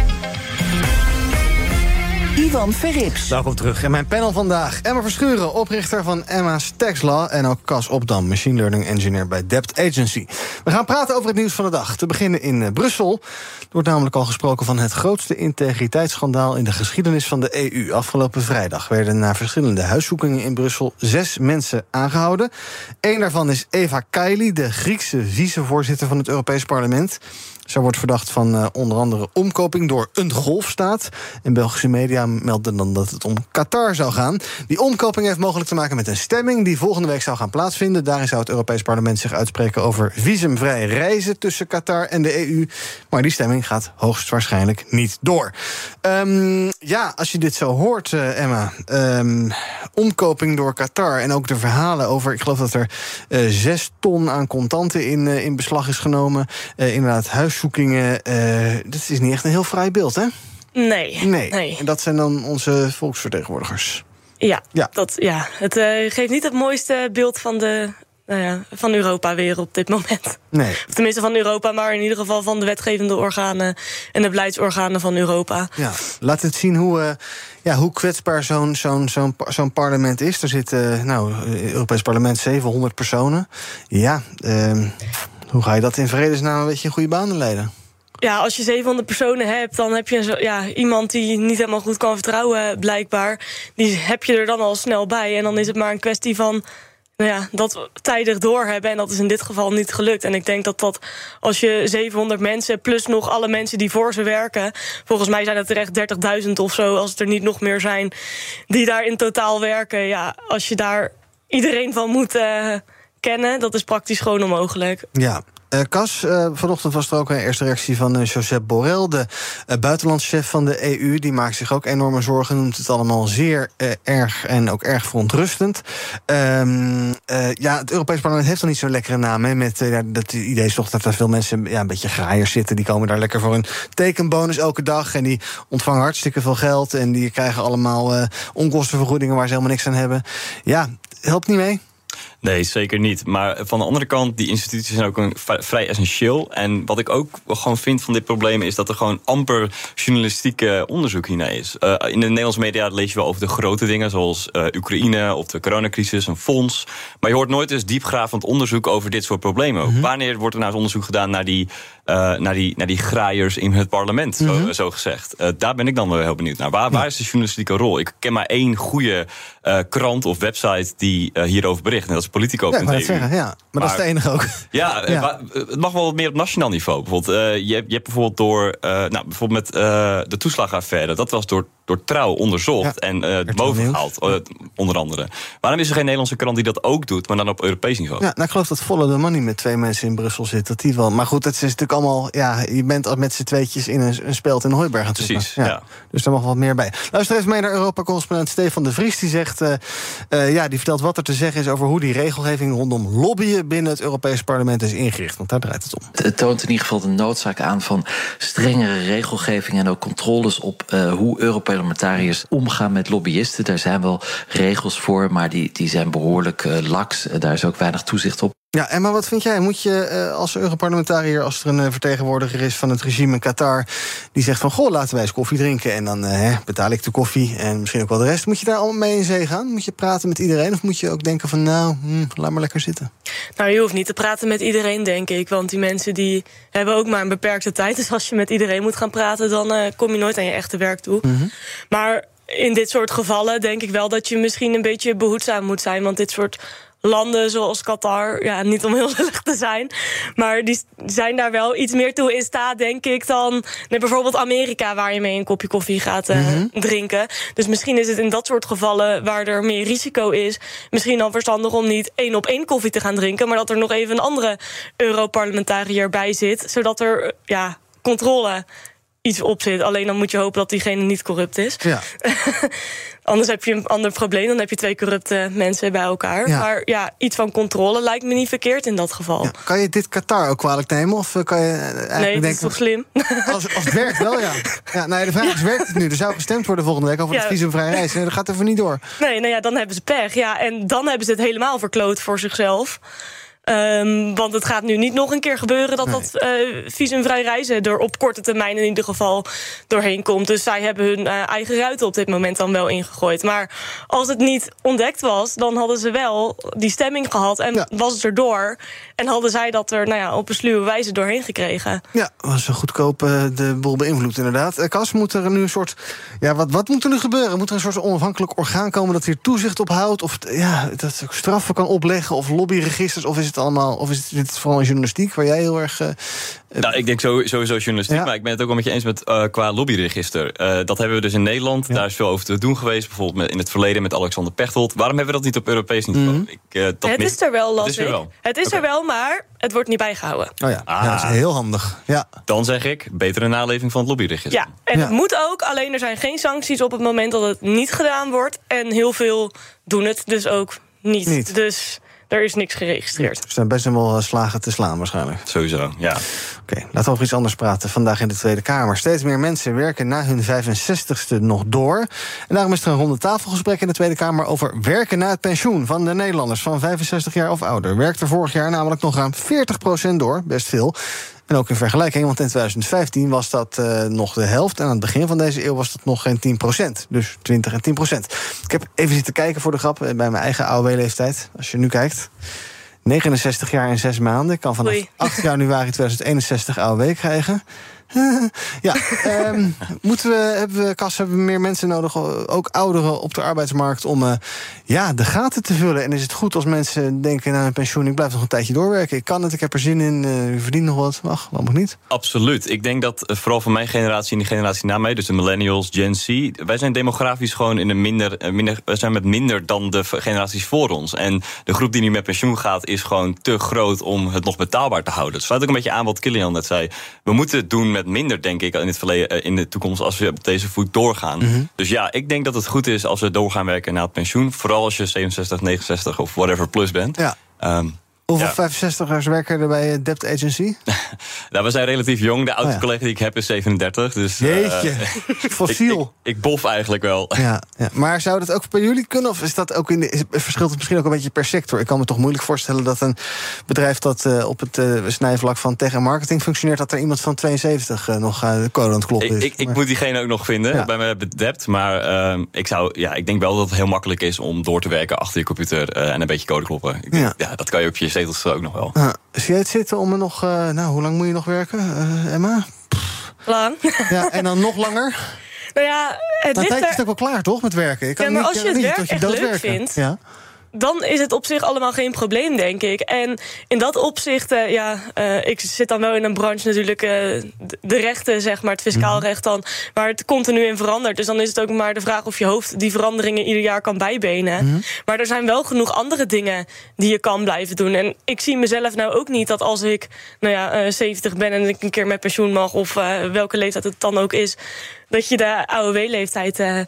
Ivan Verrips. Welkom terug. En mijn panel vandaag. Emma Verschuren, oprichter van Emma's Tax Law... en ook Cas Opdam, machine learning engineer bij Debt Agency. We gaan praten over het nieuws van de dag. Te beginnen in eh, Brussel. Er wordt namelijk al gesproken van het grootste integriteitsschandaal... in de geschiedenis van de EU. Afgelopen vrijdag werden na verschillende huiszoekingen in Brussel... zes mensen aangehouden. Eén daarvan is Eva Kaili, de Griekse vicevoorzitter van het Europees Parlement... Zij wordt verdacht van uh, onder andere omkoping door een golfstaat. En Belgische media melden dan dat het om Qatar zou gaan. Die omkoping heeft mogelijk te maken met een stemming die volgende week zou gaan plaatsvinden. Daarin zou het Europees Parlement zich uitspreken over visumvrij reizen tussen Qatar en de EU. Maar die stemming gaat hoogstwaarschijnlijk niet door. Um, ja, als je dit zo hoort, uh, Emma. Um, omkoping door Qatar en ook de verhalen over. Ik geloof dat er uh, zes ton aan contanten in, in beslag is genomen. inderdaad, huis zoekingen. Uh, dat is niet echt een heel fraai beeld, hè? Nee. Nee. nee. En dat zijn dan onze volksvertegenwoordigers. Ja, ja. Dat, ja. het uh, geeft niet het mooiste beeld van, de, nou ja, van Europa weer op dit moment. Nee. Of tenminste van Europa, maar in ieder geval van de wetgevende organen en de beleidsorganen van Europa. Ja, laat het zien hoe. Uh, ja, hoe kwetsbaar zo'n zo'n zo'n zo'n parlement is. Er zitten, nou, Europees parlement 700 personen. Ja, uh, hoe ga je dat in vredesnaam een beetje in goede banen leiden? Ja, als je 700 personen hebt, dan heb je zo, ja, iemand die niet helemaal goed kan vertrouwen, blijkbaar. Die heb je er dan al snel bij. En dan is het maar een kwestie van nou ja, dat tijdig doorhebben. En dat is in dit geval niet gelukt. En ik denk dat dat als je 700 mensen plus nog alle mensen die voor ze werken. Volgens mij zijn het er echt 30.000 of zo, als het er niet nog meer zijn, die daar in totaal werken. Ja, als je daar iedereen van moet. Uh, kennen. Dat is praktisch gewoon onmogelijk. Ja. Uh, Cas, uh, vanochtend was er ook een eerste reactie van uh, Josep Borrell, de buitenlandschef van de EU. Die maakt zich ook enorme zorgen, noemt het allemaal zeer erg en ook erg verontrustend. Um, ja, het Europees Parlement heeft dan niet zo'n lekkere naam. Hè, met dat idee is toch dat er veel mensen ja, een beetje graaiers zitten. Die komen daar lekker voor een tekenbonus elke dag. En die ontvangen hartstikke veel geld. En die krijgen allemaal onkostenvergoedingen waar ze helemaal niks aan hebben. Ja, helpt niet mee. Nee, zeker niet. Maar van de andere kant, die instituties zijn ook een vrij essentieel. En wat ik ook gewoon vind van dit probleem is dat er gewoon amper journalistieke onderzoek hiernaar is. Uh, in de Nederlandse media lees je wel over de grote dingen, zoals uh, Oekraïne of de coronacrisis, een fonds. Maar je hoort nooit eens diepgravend onderzoek over dit soort problemen. Mm -hmm. Wanneer wordt er nou eens onderzoek gedaan naar die, naar die, naar die graaiers in het parlement, mm -hmm. zo, zo, gezegd? daar ben ik dan wel heel benieuwd naar. Waar, waar is de journalistieke rol? Ik ken maar één goede krant of website die hierover bericht. En dat is Politico. Ja, ik het zeggen, ja. Maar, maar, dat is de enige ook. Ja, *laughs* ja, het mag wel wat meer op nationaal niveau. Bijvoorbeeld, je, hebt, je hebt bijvoorbeeld door, nou, bijvoorbeeld met de toeslagaffaire, dat was door, door trouw onderzocht ja. en boven gehaald, onder andere. Waarom is er geen Nederlandse krant die dat ook doet, maar dan op Europees niveau? Ja, nou, ik geloof dat Volle de Money met twee mensen in Brussel zit, dat die wel. Maar goed, het is natuurlijk allemaal, ja, je bent al met z'n tweetjes in een, een speld in Hooiberg aan het Precies, ja. ja. Dus daar mag wat meer bij. Luister even mee naar Europa-correspondent Stefan de Vries. Die zegt, ja, die vertelt wat er te zeggen is over hoe die regelgeving rondom lobbyen binnen het Europese parlement is ingericht. Want daar draait het om. Het toont in ieder geval de noodzaak aan van strengere regelgeving en ook controles op uh, hoe Europarlementariërs omgaan met lobbyisten. Daar zijn wel regels voor, maar die, die zijn behoorlijk uh, laks. Daar is ook weinig toezicht op. Ja, en maar wat vind jij? Moet je uh, als Europarlementariër, als er een uh, vertegenwoordiger is van het regime in Qatar, die zegt van goh, laten wij eens koffie drinken en dan uh, betaal ik de koffie en misschien ook wel de rest. Moet je daar allemaal mee in zee gaan? Moet je praten met iedereen of moet je ook denken van nou, hm, laat maar lekker zitten? Nou, je hoeft niet te praten met iedereen, denk ik. Want die mensen die hebben ook maar een beperkte tijd. Dus als je met iedereen moet gaan praten, dan kom je nooit aan je echte werk toe. Mm -hmm. Maar in dit soort gevallen denk ik wel dat je misschien een beetje behoedzaam moet zijn. Want dit soort landen zoals Qatar, ja, niet om heel lullig te zijn, maar die zijn daar wel iets meer toe in staat, denk ik, dan nee, bijvoorbeeld Amerika, waar je mee een kopje koffie gaat uh, mm -hmm. drinken. Dus misschien is het in dat soort gevallen waar er meer risico is, misschien dan verstandig om niet één op één koffie te gaan drinken, maar dat er nog even een andere Europarlementariër bij zit, zodat er ja, controle iets op zit. Alleen dan moet je hopen dat diegene niet corrupt is. Ja. *laughs* Anders heb je een ander probleem. Dan heb je twee corrupte mensen bij elkaar. Ja. Maar ja, iets van controle lijkt me niet verkeerd in dat geval. Ja. Kan je dit Qatar ook kwalijk nemen? Of eh, kan je eigenlijk nee, dat is toch slim? Als, als het werkt wel, ja. *laughs* ja nou ja, de vraag is, werkt het nu? Er zou gestemd worden volgende week over het visumvrij reizen. Nee, dat gaat even niet door. Nee, nou ja, dan hebben ze pech. Ja, en dan hebben ze het helemaal verkloot voor zichzelf. Ehm, want het gaat nu niet nog een keer gebeuren dat dat eh, visumvrij reizen er op korte termijn in ieder geval doorheen komt. Dus zij hebben hun eh, eigen ruiten op dit moment dan wel ingegooid. Maar als het niet ontdekt was, dan hadden ze wel die stemming gehad en was het erdoor. En hadden zij dat er nou ja, op een sluwe wijze doorheen gekregen. Ja, was een goedkoop eh, de boel beïnvloed inderdaad. Cas, moet er nu een soort... Ja, wat, wat moet er nu gebeuren? Moet er een soort onafhankelijk orgaan komen... dat hier toezicht op houdt? Of ja, dat ook straffen kan opleggen? Of lobbyregisters? Of is het allemaal... Of is dit vooral journalistiek waar jij heel erg... eh, Nou, ik denk sowieso journalistiek, Ja. maar ik ben het ook wel met je eens met eh, qua lobbyregister. Eh, dat hebben we dus in Nederland. Daar is veel over te doen geweest. Bijvoorbeeld met, in het verleden met Alexander Pechtold. Waarom hebben we dat niet op Europees niveau? Ik, eh, dat het mis- is er wel, las Het is er ik. wel. Het is er wel, maar het wordt niet bijgehouden. Oh ja, ja, dat is heel handig. Ja. Dan zeg ik, betere naleving van het lobbyregister. Ja, en het moet ook, alleen er zijn geen sancties op het moment dat het niet gedaan wordt. En heel veel doen het dus ook niet. Niet. Dus er is niks geregistreerd. Er zijn best wel eh, slagen te slaan waarschijnlijk. Sowieso, ja. Oké, laten we over iets anders praten vandaag in de Tweede Kamer. Steeds meer mensen werken na hun 65ste nog door. En daarom is er een ronde tafelgesprek in de Tweede Kamer... over werken na het pensioen van de Nederlanders van 65 jaar of ouder. Werkte vorig jaar namelijk nog ruim 40% door, best veel. En ook in vergelijking, want in 2015 was dat eh, nog de helft... en aan het begin van deze eeuw was dat nog geen 10% Dus 20 en 10% Ik heb even zitten kijken voor de grap eh, bij mijn eigen AOW-leeftijd. Als je nu kijkt... 69 jaar en 6 maanden. Ik kan vanaf Oei. 8 januari 2061 AOW krijgen. *laughs* ja, ehm, moeten we, hebben we, Kas, hebben we meer mensen nodig, ook ouderen op de arbeidsmarkt, om eh, ja, de gaten te vullen? En is het goed als mensen denken, na hun pensioen, ik blijf nog een tijdje doorwerken, ik kan het, ik heb er zin in, eh, u verdient nog wat, ach, waarom ook niet? Absoluut. Ik denk dat eh, vooral van mijn generatie en die generatie na mij, dus de millennials, Gen Z, wij zijn demografisch gewoon in een minder, minder wij zijn met minder dan de generaties voor ons. En de groep die nu met pensioen gaat, is gewoon te groot om het nog betaalbaar te houden. Het sluit ook een beetje aan wat Kilian net zei. We moeten het doen met minder, denk ik, in, het verleden, eh, in de toekomst als we op deze voet doorgaan. Mhm. Dus ja, ik denk dat het goed is als we doorgaan werken na het pensioen. Vooral als je 67, 69 of whatever plus bent. Ja. Ehm, Hoeveel ja. 65ers werken er bij eh, Debt Agency? *laughs* Nou, we zijn relatief jong. De oudste Oh collega die ik heb is 37. Dus, eh, Jeetje, *laughs* fossiel. Ik, ik, ik bof eigenlijk wel. Ja, *laughs* ja, maar zou dat ook bij jullie kunnen? Of is dat ook in de, verschilt het misschien ook een beetje per sector? Ik kan me toch moeilijk voorstellen dat een bedrijf dat eh, op het snijvlak van tech en marketing functioneert, dat er iemand van 72 eh, nog de code aan het kloppen Ik, is. ik, ik moet diegene ook nog vinden Ja. bij mijn bedept. Maar ehm, ik, zou, ja, ik denk wel dat het heel makkelijk is om door te werken achter je computer en een beetje code kloppen. Ik Ja. ja. dat kan je op je zetels ook nog wel. Ah, zie jij het zitten om er nog, eh, nou, hoe lang moet je nog werken, eh, Emma? Lang. Ja, en dan nog langer? Nou ja, het ligt tijd is er... het ook wel klaar, toch, met werken? Ik kan Ja, maar niet, als je het niet werk tot je echt leuk vindt, Ja. Dan is het op zich allemaal geen probleem, denk ik. En in dat opzicht, eh, ja, eh, ik zit dan wel in een branche natuurlijk, eh, de- rechten, zeg maar, het fiscaal Mhm. recht dan, waar het continu in verandert. Dus dan is het ook maar de vraag of je hoofd die veranderingen ieder jaar kan bijbenen. Mhm. Maar er zijn wel genoeg andere dingen die je kan blijven doen. En ik zie mezelf nou ook niet dat als ik, nou ja, eh, 70 ben en ik een keer met pensioen mag, of welke leeftijd het dan ook is, dat je de AOW-leeftijd eh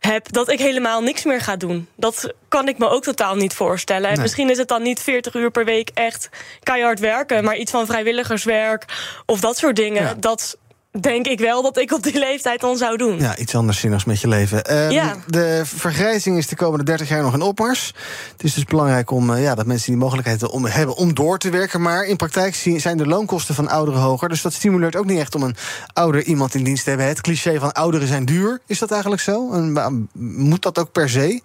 hebt, dat ik helemaal niks meer ga doen. Dat kan ik me ook totaal niet voorstellen. Nee. misschien is het dan niet 40 uur per week echt keihard werken, maar iets van vrijwilligerswerk of dat soort dingen. Ja. Dat denk ik wel dat ik op die leeftijd dan zou doen. Ja, iets anders zinnigs met je leven. Ehm, Ja. De vergrijzing is de komende 30 jaar nog in opmars. Het is dus belangrijk om, eh, ja, dat mensen die mogelijkheid om, hebben om door te werken. Maar in praktijk zijn de loonkosten van ouderen hoger. Dus dat stimuleert ook niet echt om een ouder iemand in dienst te hebben. Het cliché van ouderen zijn duur, is dat eigenlijk zo? En, moet dat ook per se?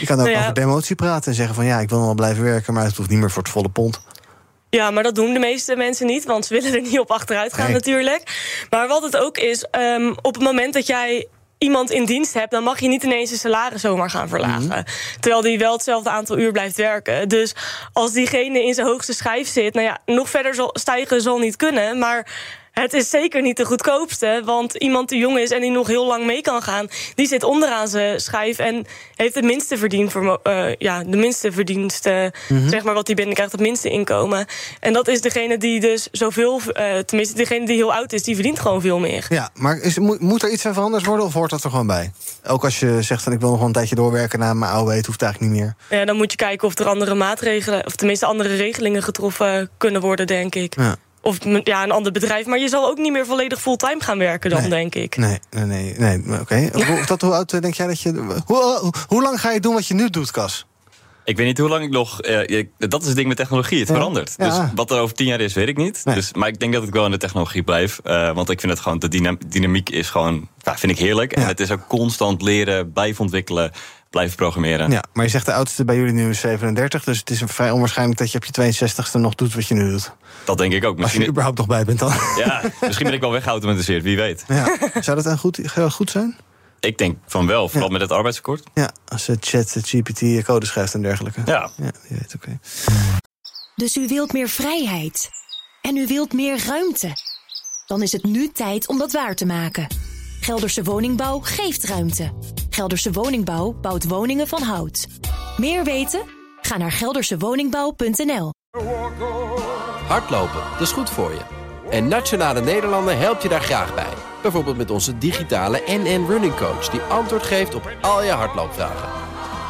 Je kan ook Nou ja. over demotie praten en zeggen van... ja, ik wil nog wel blijven werken, maar het hoeft niet meer voor het volle pond. Ja, maar dat doen de meeste mensen niet, want ze willen er niet op achteruit gaan Nee. natuurlijk. Maar wat het ook is, ehm, op het moment dat jij iemand in dienst hebt... dan mag je niet ineens zijn salaris zomaar gaan verlagen. Mhm. Terwijl die wel hetzelfde aantal uur blijft werken. Dus als diegene in zijn hoogste schijf zit... nou ja, nog verder zal, stijgen zal niet kunnen, maar... Het is zeker niet de goedkoopste, want iemand die jong is en die nog heel lang mee kan gaan, die zit onderaan zijn schijf en heeft het minste verdiend ja, de minste verdienste, Mhm. zeg maar wat hij binnenkrijgt, het minste inkomen. En dat is degene die dus zoveel, eh, tenminste degene die heel oud is, die verdient gewoon veel meer. Ja, maar is, moet, moet er iets aan veranderd worden of hoort dat er gewoon bij? Ook als je zegt van ik wil nog wel een tijdje doorwerken na mijn AOW, het hoeft eigenlijk niet meer. Ja, dan moet je kijken of er andere maatregelen, of tenminste andere regelingen getroffen kunnen worden, denk ik. Ja. Of ja, een ander bedrijf. Maar je zal ook niet meer volledig fulltime gaan werken dan, Nee. denk ik. Nee, nee, nee. nee maar Oké. Hoe, tot hoe oud eh, denk jij dat je. Hoe, hoe, hoe lang ga je doen wat je nu doet, Cas? Ik weet niet hoe lang ik nog. eh, ik- dat is het ding met technologie. Het Ja. verandert. Ja. Dus wat er over tien jaar is, weet ik niet. Dus, maar ik denk dat ik wel in de technologie blijf. eh, want ik vind het gewoon. De dyna- dynamiek is gewoon. Ja, vind ik heerlijk. En het is ook constant leren, blijven ontwikkelen, blijven programmeren. Ja, maar je zegt de oudste bij jullie nu is 37. Dus het is vrij onwaarschijnlijk dat je op je 62ste nog doet wat je nu doet. Dat denk ik ook. Als je er Misschien, überhaupt nog bij bent dan. *laughs* ja, misschien ben ik wel weggeautomatiseerd, wie weet. Ja. Zou dat dan goed, goed zijn? Ik denk van wel, vooral met het arbeidsakkoord. Ja, als je chat, GPT, code schrijft en dergelijke. Ja. Ja, je weet, oké. Dus u wilt meer vrijheid. En u wilt meer ruimte. Dan is het nu tijd om dat waar te maken. Gelderse Woningbouw geeft ruimte. Gelderse Woningbouw bouwt woningen van hout. Meer weten? Ga naar geldersewoningbouw.nl. Hardlopen, dat is goed voor je. En Nationale Nederlanden helpt je daar graag bij. Bijvoorbeeld met onze digitale NN Running Coach... die antwoord geeft op al je hardloopvragen.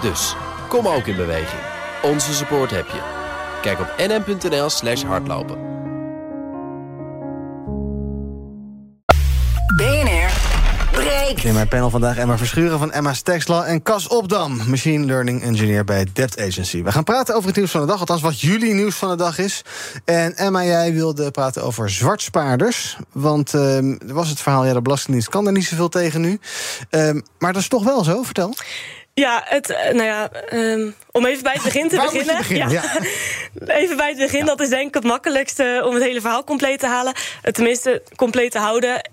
Dus, kom ook in beweging. Onze support heb je. Kijk op nn.nl slash hardlopen. Breekt. In mijn panel vandaag Emma Verschuren van Emma Stexla en Cas Opdam, Machine Learning Engineer bij Debt Agency. We gaan praten over het nieuws van de dag, althans wat jullie nieuws van de dag is. En Emma, jij wilde praten over zwartspaarders. Want ehm, er was het verhaal, ja, de Belastingdienst kan er niet zoveel tegen nu. Ehm, maar dat is toch wel zo, vertel. Ja, het, eh, nou ja, ehm, om even bij het begin te Waar moet je beginnen. *laughs* Even bij het begin, dat is denk ik het makkelijkste om het hele verhaal compleet te halen. Tenminste, compleet te houden.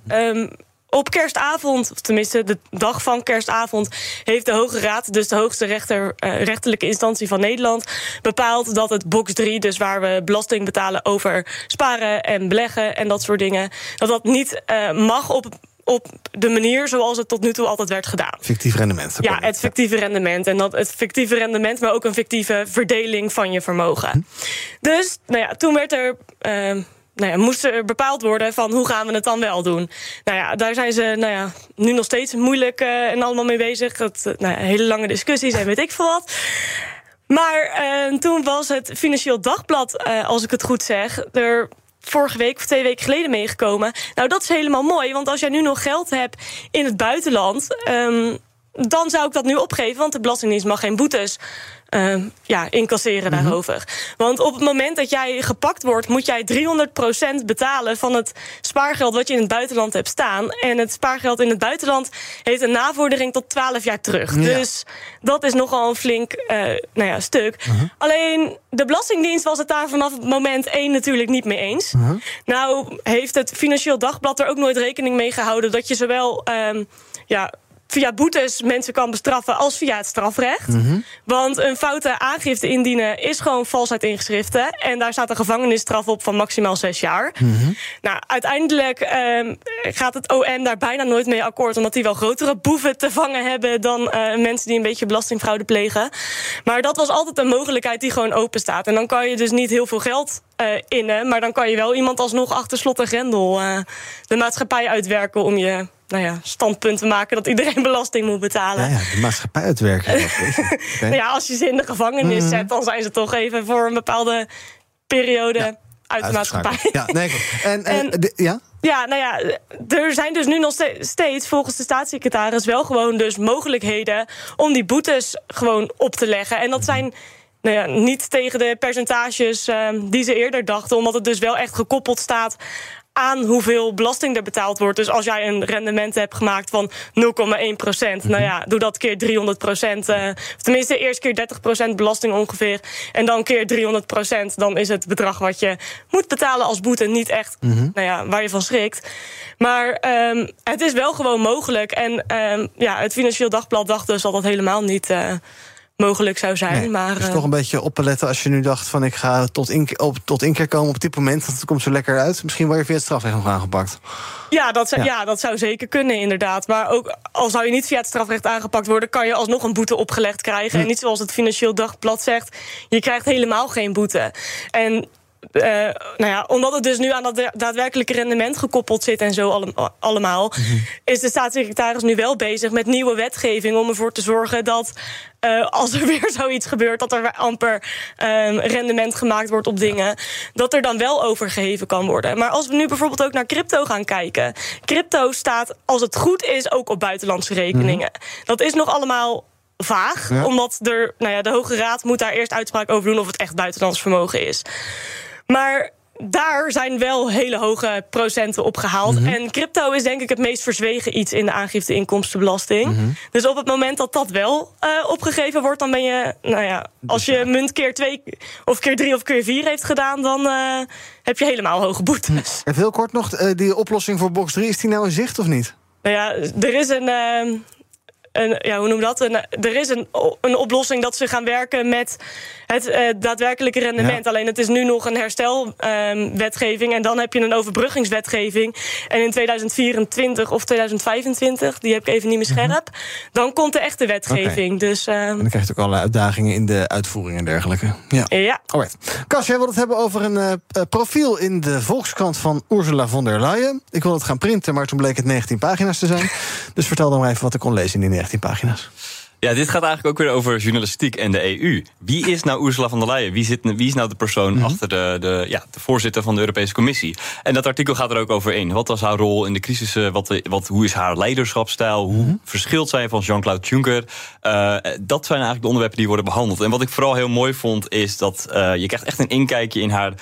Op kerstavond, of tenminste de dag van kerstavond, heeft de Hoge Raad, dus de hoogste rechter, eh, rechterlijke instantie van Nederland, bepaald dat het box 3, dus waar we belasting betalen over sparen en beleggen en dat soort dingen, dat dat niet eh, mag op, op de manier zoals het tot nu toe altijd werd gedaan. Fictief rendement. Ja, het fictieve rendement. En dat het fictieve rendement, maar ook een fictieve verdeling van je vermogen. Dus, nou ja, toen werd er. eh, nou ja, moest er bepaald worden van hoe gaan we het dan wel doen. Nou ja, daar zijn ze nou ja, nu nog steeds moeilijk eh, en allemaal mee bezig. Dat, eh, nou ja, hele lange discussies en weet ik veel wat. Maar eh, toen was het Financieel Dagblad, als ik het goed zeg, er vorige week of twee weken geleden meegekomen. Nou, dat is helemaal mooi, want als jij nu nog geld hebt in het buitenland. ehm, dan zou ik dat nu opgeven, want de Belastingdienst mag geen boetes ehm, ja, incasseren daarover. Want op het moment dat jij gepakt wordt, moet jij 300% betalen van het spaargeld wat je in het buitenland hebt staan. En het spaargeld in het buitenland heeft een navordering tot 12 jaar terug. Ja. Dus dat is nogal een flink eh, nou ja, stuk. Alleen de Belastingdienst was het daar vanaf het moment één natuurlijk niet mee eens. Nou heeft het Financieel Dagblad er ook nooit rekening mee gehouden dat je zowel ehm, ja, via boetes mensen kan bestraffen als via het strafrecht. Want een foute aangifte indienen is gewoon valsheid in geschriften. En daar staat een gevangenisstraf op van maximaal zes jaar. Nou, uiteindelijk ehm, gaat het OM daar bijna nooit mee akkoord. Omdat die wel grotere boeven te vangen hebben dan eh, mensen die een beetje belastingfraude plegen. Maar dat was altijd een mogelijkheid die gewoon open staat. En dan kan je dus niet heel veel geld innen. Maar dan kan je wel iemand alsnog achter slot en grendel eh, de maatschappij uitwerken om je. Nou ja, standpunt te maken dat iedereen *laughs* belasting moet betalen. Ja, ja, de maatschappij uitwerken. *laughs* Nou ja, als je ze in de gevangenis Mhm. zet, dan zijn ze toch even voor een bepaalde periode uit de maatschappij. Ja, nee. En, en, *laughs* En- de- ja? Ja, nou ja, er zijn dus nu nog steeds volgens de staatssecretaris wel gewoon dus mogelijkheden om die boetes gewoon op te leggen. En dat zijn nou ja, niet tegen de percentages uh, die ze eerder dachten, omdat het dus wel echt gekoppeld staat aan hoeveel belasting er betaald wordt. Dus als jij een rendement hebt gemaakt van 0,1 procent, nou ja, doe dat keer 300 procent. Uh, tenminste, eerst keer 30 procent belasting ongeveer. En dan keer 300 procent. Dan is het bedrag wat je moet betalen als boete niet echt nou ja, waar je van schrikt. Maar um, het is wel gewoon mogelijk. En um, ja, het Financieel Dagblad dacht dus dat dat helemaal niet. Uh, mogelijk zou zijn. Nee, maar, dus uh, toch een beetje opletten als je nu dacht van ik ga tot, in, op, tot inkeer komen op dit moment. Dat komt zo lekker uit. Misschien word je via het strafrecht nog aangepakt. Ja dat, zou, Ja. ja. dat zou zeker kunnen, inderdaad. Maar ook al zou je niet via het strafrecht aangepakt worden, kan je alsnog een boete opgelegd krijgen. Hm. En niet zoals het Financieel Dagblad zegt, je krijgt helemaal geen boete. En eh, nou ja, omdat het dus nu aan dat da- daadwerkelijke rendement gekoppeld zit en zo alle- allemaal, is de staatssecretaris nu wel bezig met nieuwe wetgeving om ervoor te zorgen dat eh, als er *laughs* weer zoiets gebeurt, dat er amper ehm, rendement gemaakt wordt op dingen, dat er dan wel overgeheven kan worden. Maar als we nu bijvoorbeeld ook naar crypto gaan kijken, crypto staat, als het goed is, ook op buitenlandse rekeningen. Dat is nog allemaal vaag, Ja. omdat er, nou ja, de Hoge Raad moet daar eerst uitspraak over doen of het echt buitenlands vermogen is. Maar daar zijn wel hele hoge procenten op gehaald. Mhm. En crypto is denk ik het meest verzwegen iets in de aangifte inkomstenbelasting. Mhm. Dus op het moment dat dat wel eh, opgegeven wordt, dan ben je, nou ja, als je munt keer twee of keer drie of keer vier heeft gedaan, dan eh, heb je helemaal hoge boetes. Even heel kort nog, eh, die oplossing voor box 3, is die nou in zicht of niet? Nou ja, er is een. Een ja, hoe noem dat? Een, er is een, een oplossing dat ze gaan werken met het eh, daadwerkelijke rendement. Alleen het is nu nog een herstelwetgeving. en dan heb je een overbruggingswetgeving. En in 2024 of 2025, die heb ik even niet meer scherp. Dan komt de echte wetgeving. Dus ehm, En dan krijg je ook allerlei uitdagingen in de uitvoering en dergelijke. Ja. ja. Alright. Kas, jij wil het hebben over een eh, eh, profiel in de Volkskrant van Ursula von der Leyen. Ik wil het gaan printen, maar toen bleek het 19 pagina's te zijn. *laughs* dus vertel dan maar even wat ik kon lezen in die 19 pagina's. Ja, dit gaat eigenlijk ook weer over journalistiek en de EU. Wie is nou Ursula von der Leyen? Wie, zit, wie is nou de persoon achter de, de, ja, de voorzitter van de Europese Commissie? En dat artikel gaat er ook over in. Wat was haar rol in de crisis? Wat, wat, hoe is haar leiderschapsstijl? Hoe verschilt zij van Jean-Claude Juncker? Uh, dat zijn eigenlijk de onderwerpen die worden behandeld. En wat ik vooral heel mooi vond, is dat uh, je krijgt echt een inkijkje in haar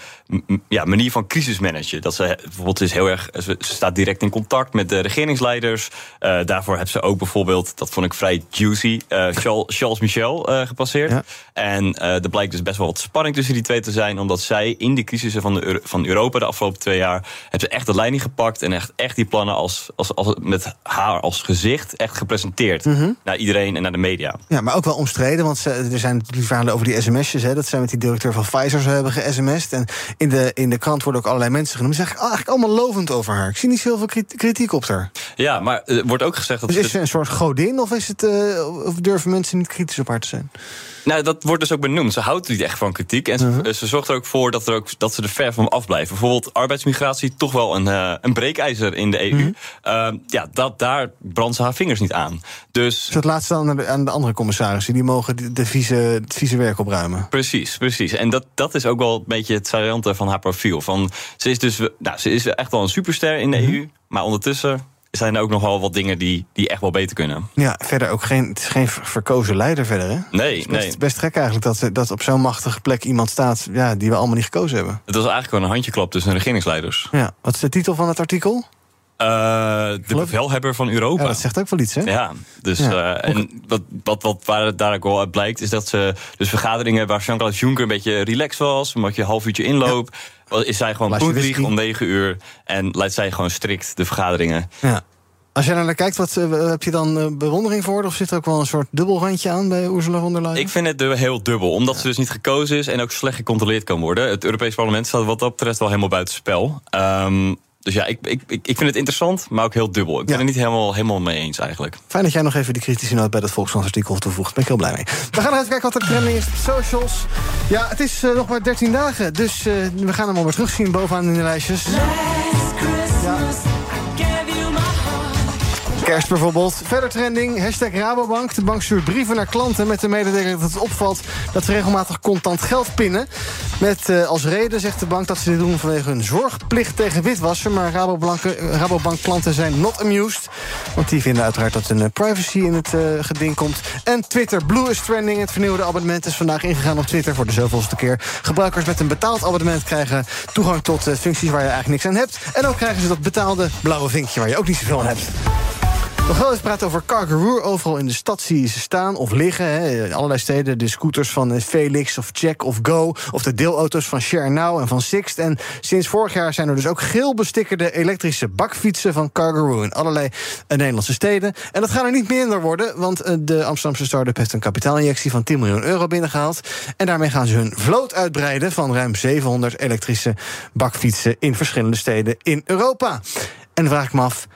ja, manier van crisismanagen. Dat ze bijvoorbeeld is heel erg. Ze staat direct in contact met de regeringsleiders. Uh, daarvoor heeft ze ook bijvoorbeeld, dat vond ik vrij juicy. Uh, Charles, Charles Michel uh, gepasseerd. Ja. En er blijkt dus best wel wat spanning tussen die twee te zijn. Omdat zij in de crisissen van, de, van Europa de afgelopen twee jaar. hebben ze echt de leiding gepakt. En echt, echt die plannen als, als, als, met haar als gezicht echt gepresenteerd. Mm -hmm. Naar iedereen en naar de media. Ja, maar ook wel omstreden. Want ze, er zijn natuurlijk verhalen over die sms'jes. Hè, dat zij met die directeur van Pfizer zo hebben ge-sms'd. En in de, in de krant worden ook allerlei mensen genoemd. Ze zeggen eigenlijk allemaal lovend over haar. Ik zie niet zoveel kritiek op haar. Ja, maar er wordt ook gezegd dat. Dus is ze een soort godin of is het. Uh, of durven mensen niet kritisch op haar te zijn? Nou, dat wordt dus ook benoemd. Ze houdt niet echt van kritiek. En ze, Mhm. uh -huh. ze zorgt er ook voor dat, er ook, dat ze er ver van afblijven. Bijvoorbeeld arbeidsmigratie, toch wel een, uh, een breekijzer in de EU. Mhm. Uh -huh. ja, dat, daar brandt ze haar vingers niet aan. Dus... Dus het laatste aan de, aan de andere commissarissen. Die mogen de, de vieze, het vieze werk opruimen. Precies, precies. En dat, dat is ook wel een beetje het saillante van haar profiel. Van, ze, is dus, nou, ze is echt wel een superster in de Mhm. EU. Maar ondertussen zijn er ook nog wel wat dingen die, die echt wel beter kunnen. Ja, verder ook geen, het is geen verkozen leider verder, hè? Nee, het is best, nee. best gek eigenlijk dat, dat op zo'n machtige plek iemand staat... Ja, die we allemaal niet gekozen hebben. Het was eigenlijk gewoon een handjeklap tussen de regeringsleiders. Ja, wat is de titel van het artikel? Uh, de bevelhebber van Europa. Ja, dat zegt ook wel iets, hè? Ja, dus Ja, uh, en wat, wat, wat waar het daar ook wel uit blijkt, is dat ze dus vergaderingen waar Jean-Claude Juncker een beetje relaxed was, omdat je een half uurtje inloopt, is zij gewoon whisky. om negen uur en leidt zij gewoon strikt de vergaderingen. Ja. Als jij naar kijkt, wat uh, heb je dan uh, bewondering voor? Of zit er ook wel een soort dubbelrandje aan bij Ursula von der Leyen? Ik vind het heel dubbel, omdat ja. ze dus niet gekozen is en ook slecht gecontroleerd kan worden. Het Europees Parlement staat wat dat betreft wel helemaal buitenspel. Um, dus ja, ik, ik, ik vind het interessant, maar ook heel dubbel. Ik ben ja. er niet helemaal, helemaal mee eens eigenlijk. Fijn dat jij nog even die kritische noot bij dat Volkskrant-artikel toevoegt. Daar ben ik heel blij mee. We gaan even kijken wat er trending is op socials. Ja, het is uh, nog maar 13 dagen, dus uh, we gaan hem alweer terugzien bovenaan in de lijstjes. Ja. Kerst bijvoorbeeld. Verder trending, hashtag Rabobank. De bank stuurt brieven naar klanten met de mededeling dat het opvalt... dat ze regelmatig contant geld pinnen. Met uh, als reden zegt de bank dat ze dit doen vanwege hun zorgplicht tegen witwassen. Maar Rabobank-klanten zijn not amused. Want die vinden uiteraard dat hun privacy in het uh, geding komt. En Twitter Blue is trending. Het vernieuwde abonnement is vandaag ingegaan op Twitter voor de zoveelste keer. Gebruikers met een betaald abonnement krijgen toegang tot functies waar je eigenlijk niks aan hebt. En ook krijgen ze dat betaalde blauwe vinkje waar je ook niet zoveel aan hebt. We gaan eens praten over Cargaroo. Overal in de stad zie je ze staan of liggen. Hè. Allerlei steden. De scooters van Felix of Check of Go. Of de deelauto's van Share Now en van Sixt. En sinds vorig jaar zijn er dus ook geel bestickerde elektrische bakfietsen van Cargaroo. In allerlei Nederlandse steden. En dat gaat er niet minder worden. Want de Amsterdamse start-up heeft een kapitaalinjectie van 10 miljoen euro binnengehaald. En daarmee gaan ze hun vloot uitbreiden van ruim 700 elektrische bakfietsen in verschillende steden in Europa. En vraag ik me af.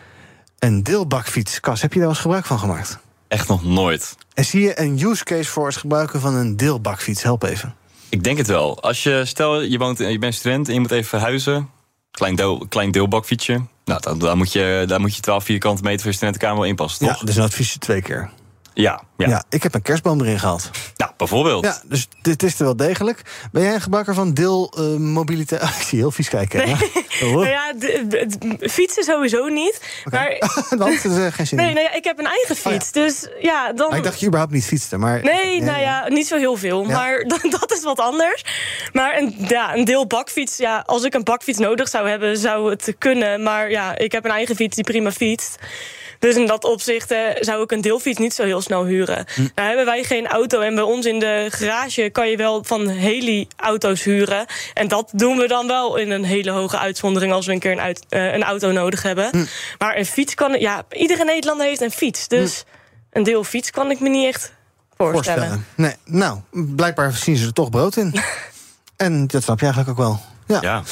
Een deelbakfiets. Kas, heb je daar eens gebruik van gemaakt? Echt nog nooit. En zie je een use case voor het gebruiken van een deelbakfiets? Help even. Ik denk het wel. Als je, stel, je, woont, je bent student en je moet even verhuizen. Klein, deel, klein deelbakfietsje. Nou, dan, dan, moet je, dan moet je 12 vierkante meter voor je studentenkamer wel inpassen, toch? Ja, dus een adviesje twee keer. Ja, ja. ja, ik heb een kerstboom erin gehad. Nou, bijvoorbeeld. Ja, dus dit is er wel degelijk. Ben jij een gebruiker van deelmobiliteit? Uh, *laughs* ik zie heel vies kijken. Nee. nou ja, de, de, fietsen sowieso niet. Okay. Maar... *laughs* Want er is geen zin Nee, nou ja, ik heb een eigen fiets. Oh, ja. Dus ja, dan... Maar ik dacht je überhaupt niet fietste. Maar... Nee, nou ja, niet zo heel veel. Ja. Maar *laughs* dat is wat anders. Maar een, ja, een deel bakfiets, ja, als ik een bakfiets nodig zou hebben, zou het kunnen. Maar ja, ik heb een eigen fiets die prima fietst. Dus in dat opzicht uh, zou ik een deelfiets niet zo heel snel huren. Hm. Nou hebben wij geen auto en bij ons in de garage kan je wel van heli-auto's huren. En dat doen we dan wel in een hele hoge uitzondering als we een keer een, uit, uh, een auto nodig hebben. Hm. Maar een fiets kan... Ja, iedere Nederlander heeft een fiets. Dus hm. een deel fiets kan ik me niet echt voorstellen. voorstellen. Nee, nou, blijkbaar zien ze er toch brood in. *laughs* en dat snap je eigenlijk ook wel. Ja. ja.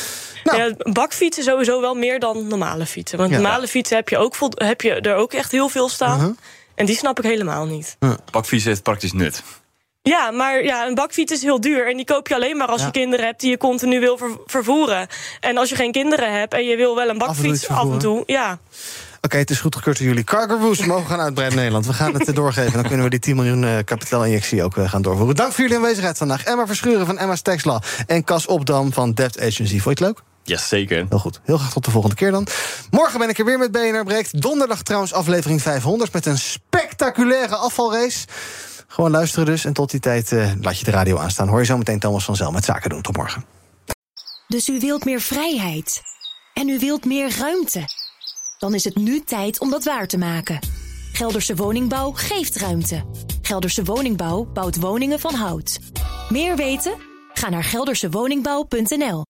Nou. Ja, bakfietsen sowieso wel meer dan normale fietsen. Want ja. normale fietsen heb je, ook heb je er ook echt heel veel staan. Uh -huh. En die snap ik helemaal niet. Uh. Bakfiets heeft praktisch nut. Ja, maar ja, een bakfiets is heel duur. En die koop je alleen maar als ja. je kinderen hebt die je continu wil ver vervoeren. En als je geen kinderen hebt en je wil wel een bakfiets af en, af en toe, ja. Oké, okay, het is goed gekeurd door jullie. Cargaroos mogen gaan uitbreiden in Nederland. We gaan het doorgeven. Dan kunnen we die 10 miljoen uh, kapitaalinjectie ook uh, gaan doorvoeren. Dank voor jullie aanwezigheid vandaag. Emma Verschuren van Emma's Textla. En Cas Opdam van Debt Agency. Vond je het leuk? Ja, zeker. Heel goed. Heel graag tot de volgende keer dan. Morgen ben ik er weer met BNR Breekt. Donderdag trouwens aflevering 500 met een spectaculaire afvalrace. Gewoon luisteren dus. En tot die tijd uh, laat je de radio aanstaan. Hoor je zo meteen Thomas van Zel met Zaken doen. Tot morgen. Dus u wilt meer vrijheid. En u wilt meer ruimte. Dan is het nu tijd om dat waar te maken. Gelderse Woningbouw geeft ruimte. Gelderse Woningbouw bouwt woningen van hout. Meer weten? Ga naar geldersewoningbouw.nl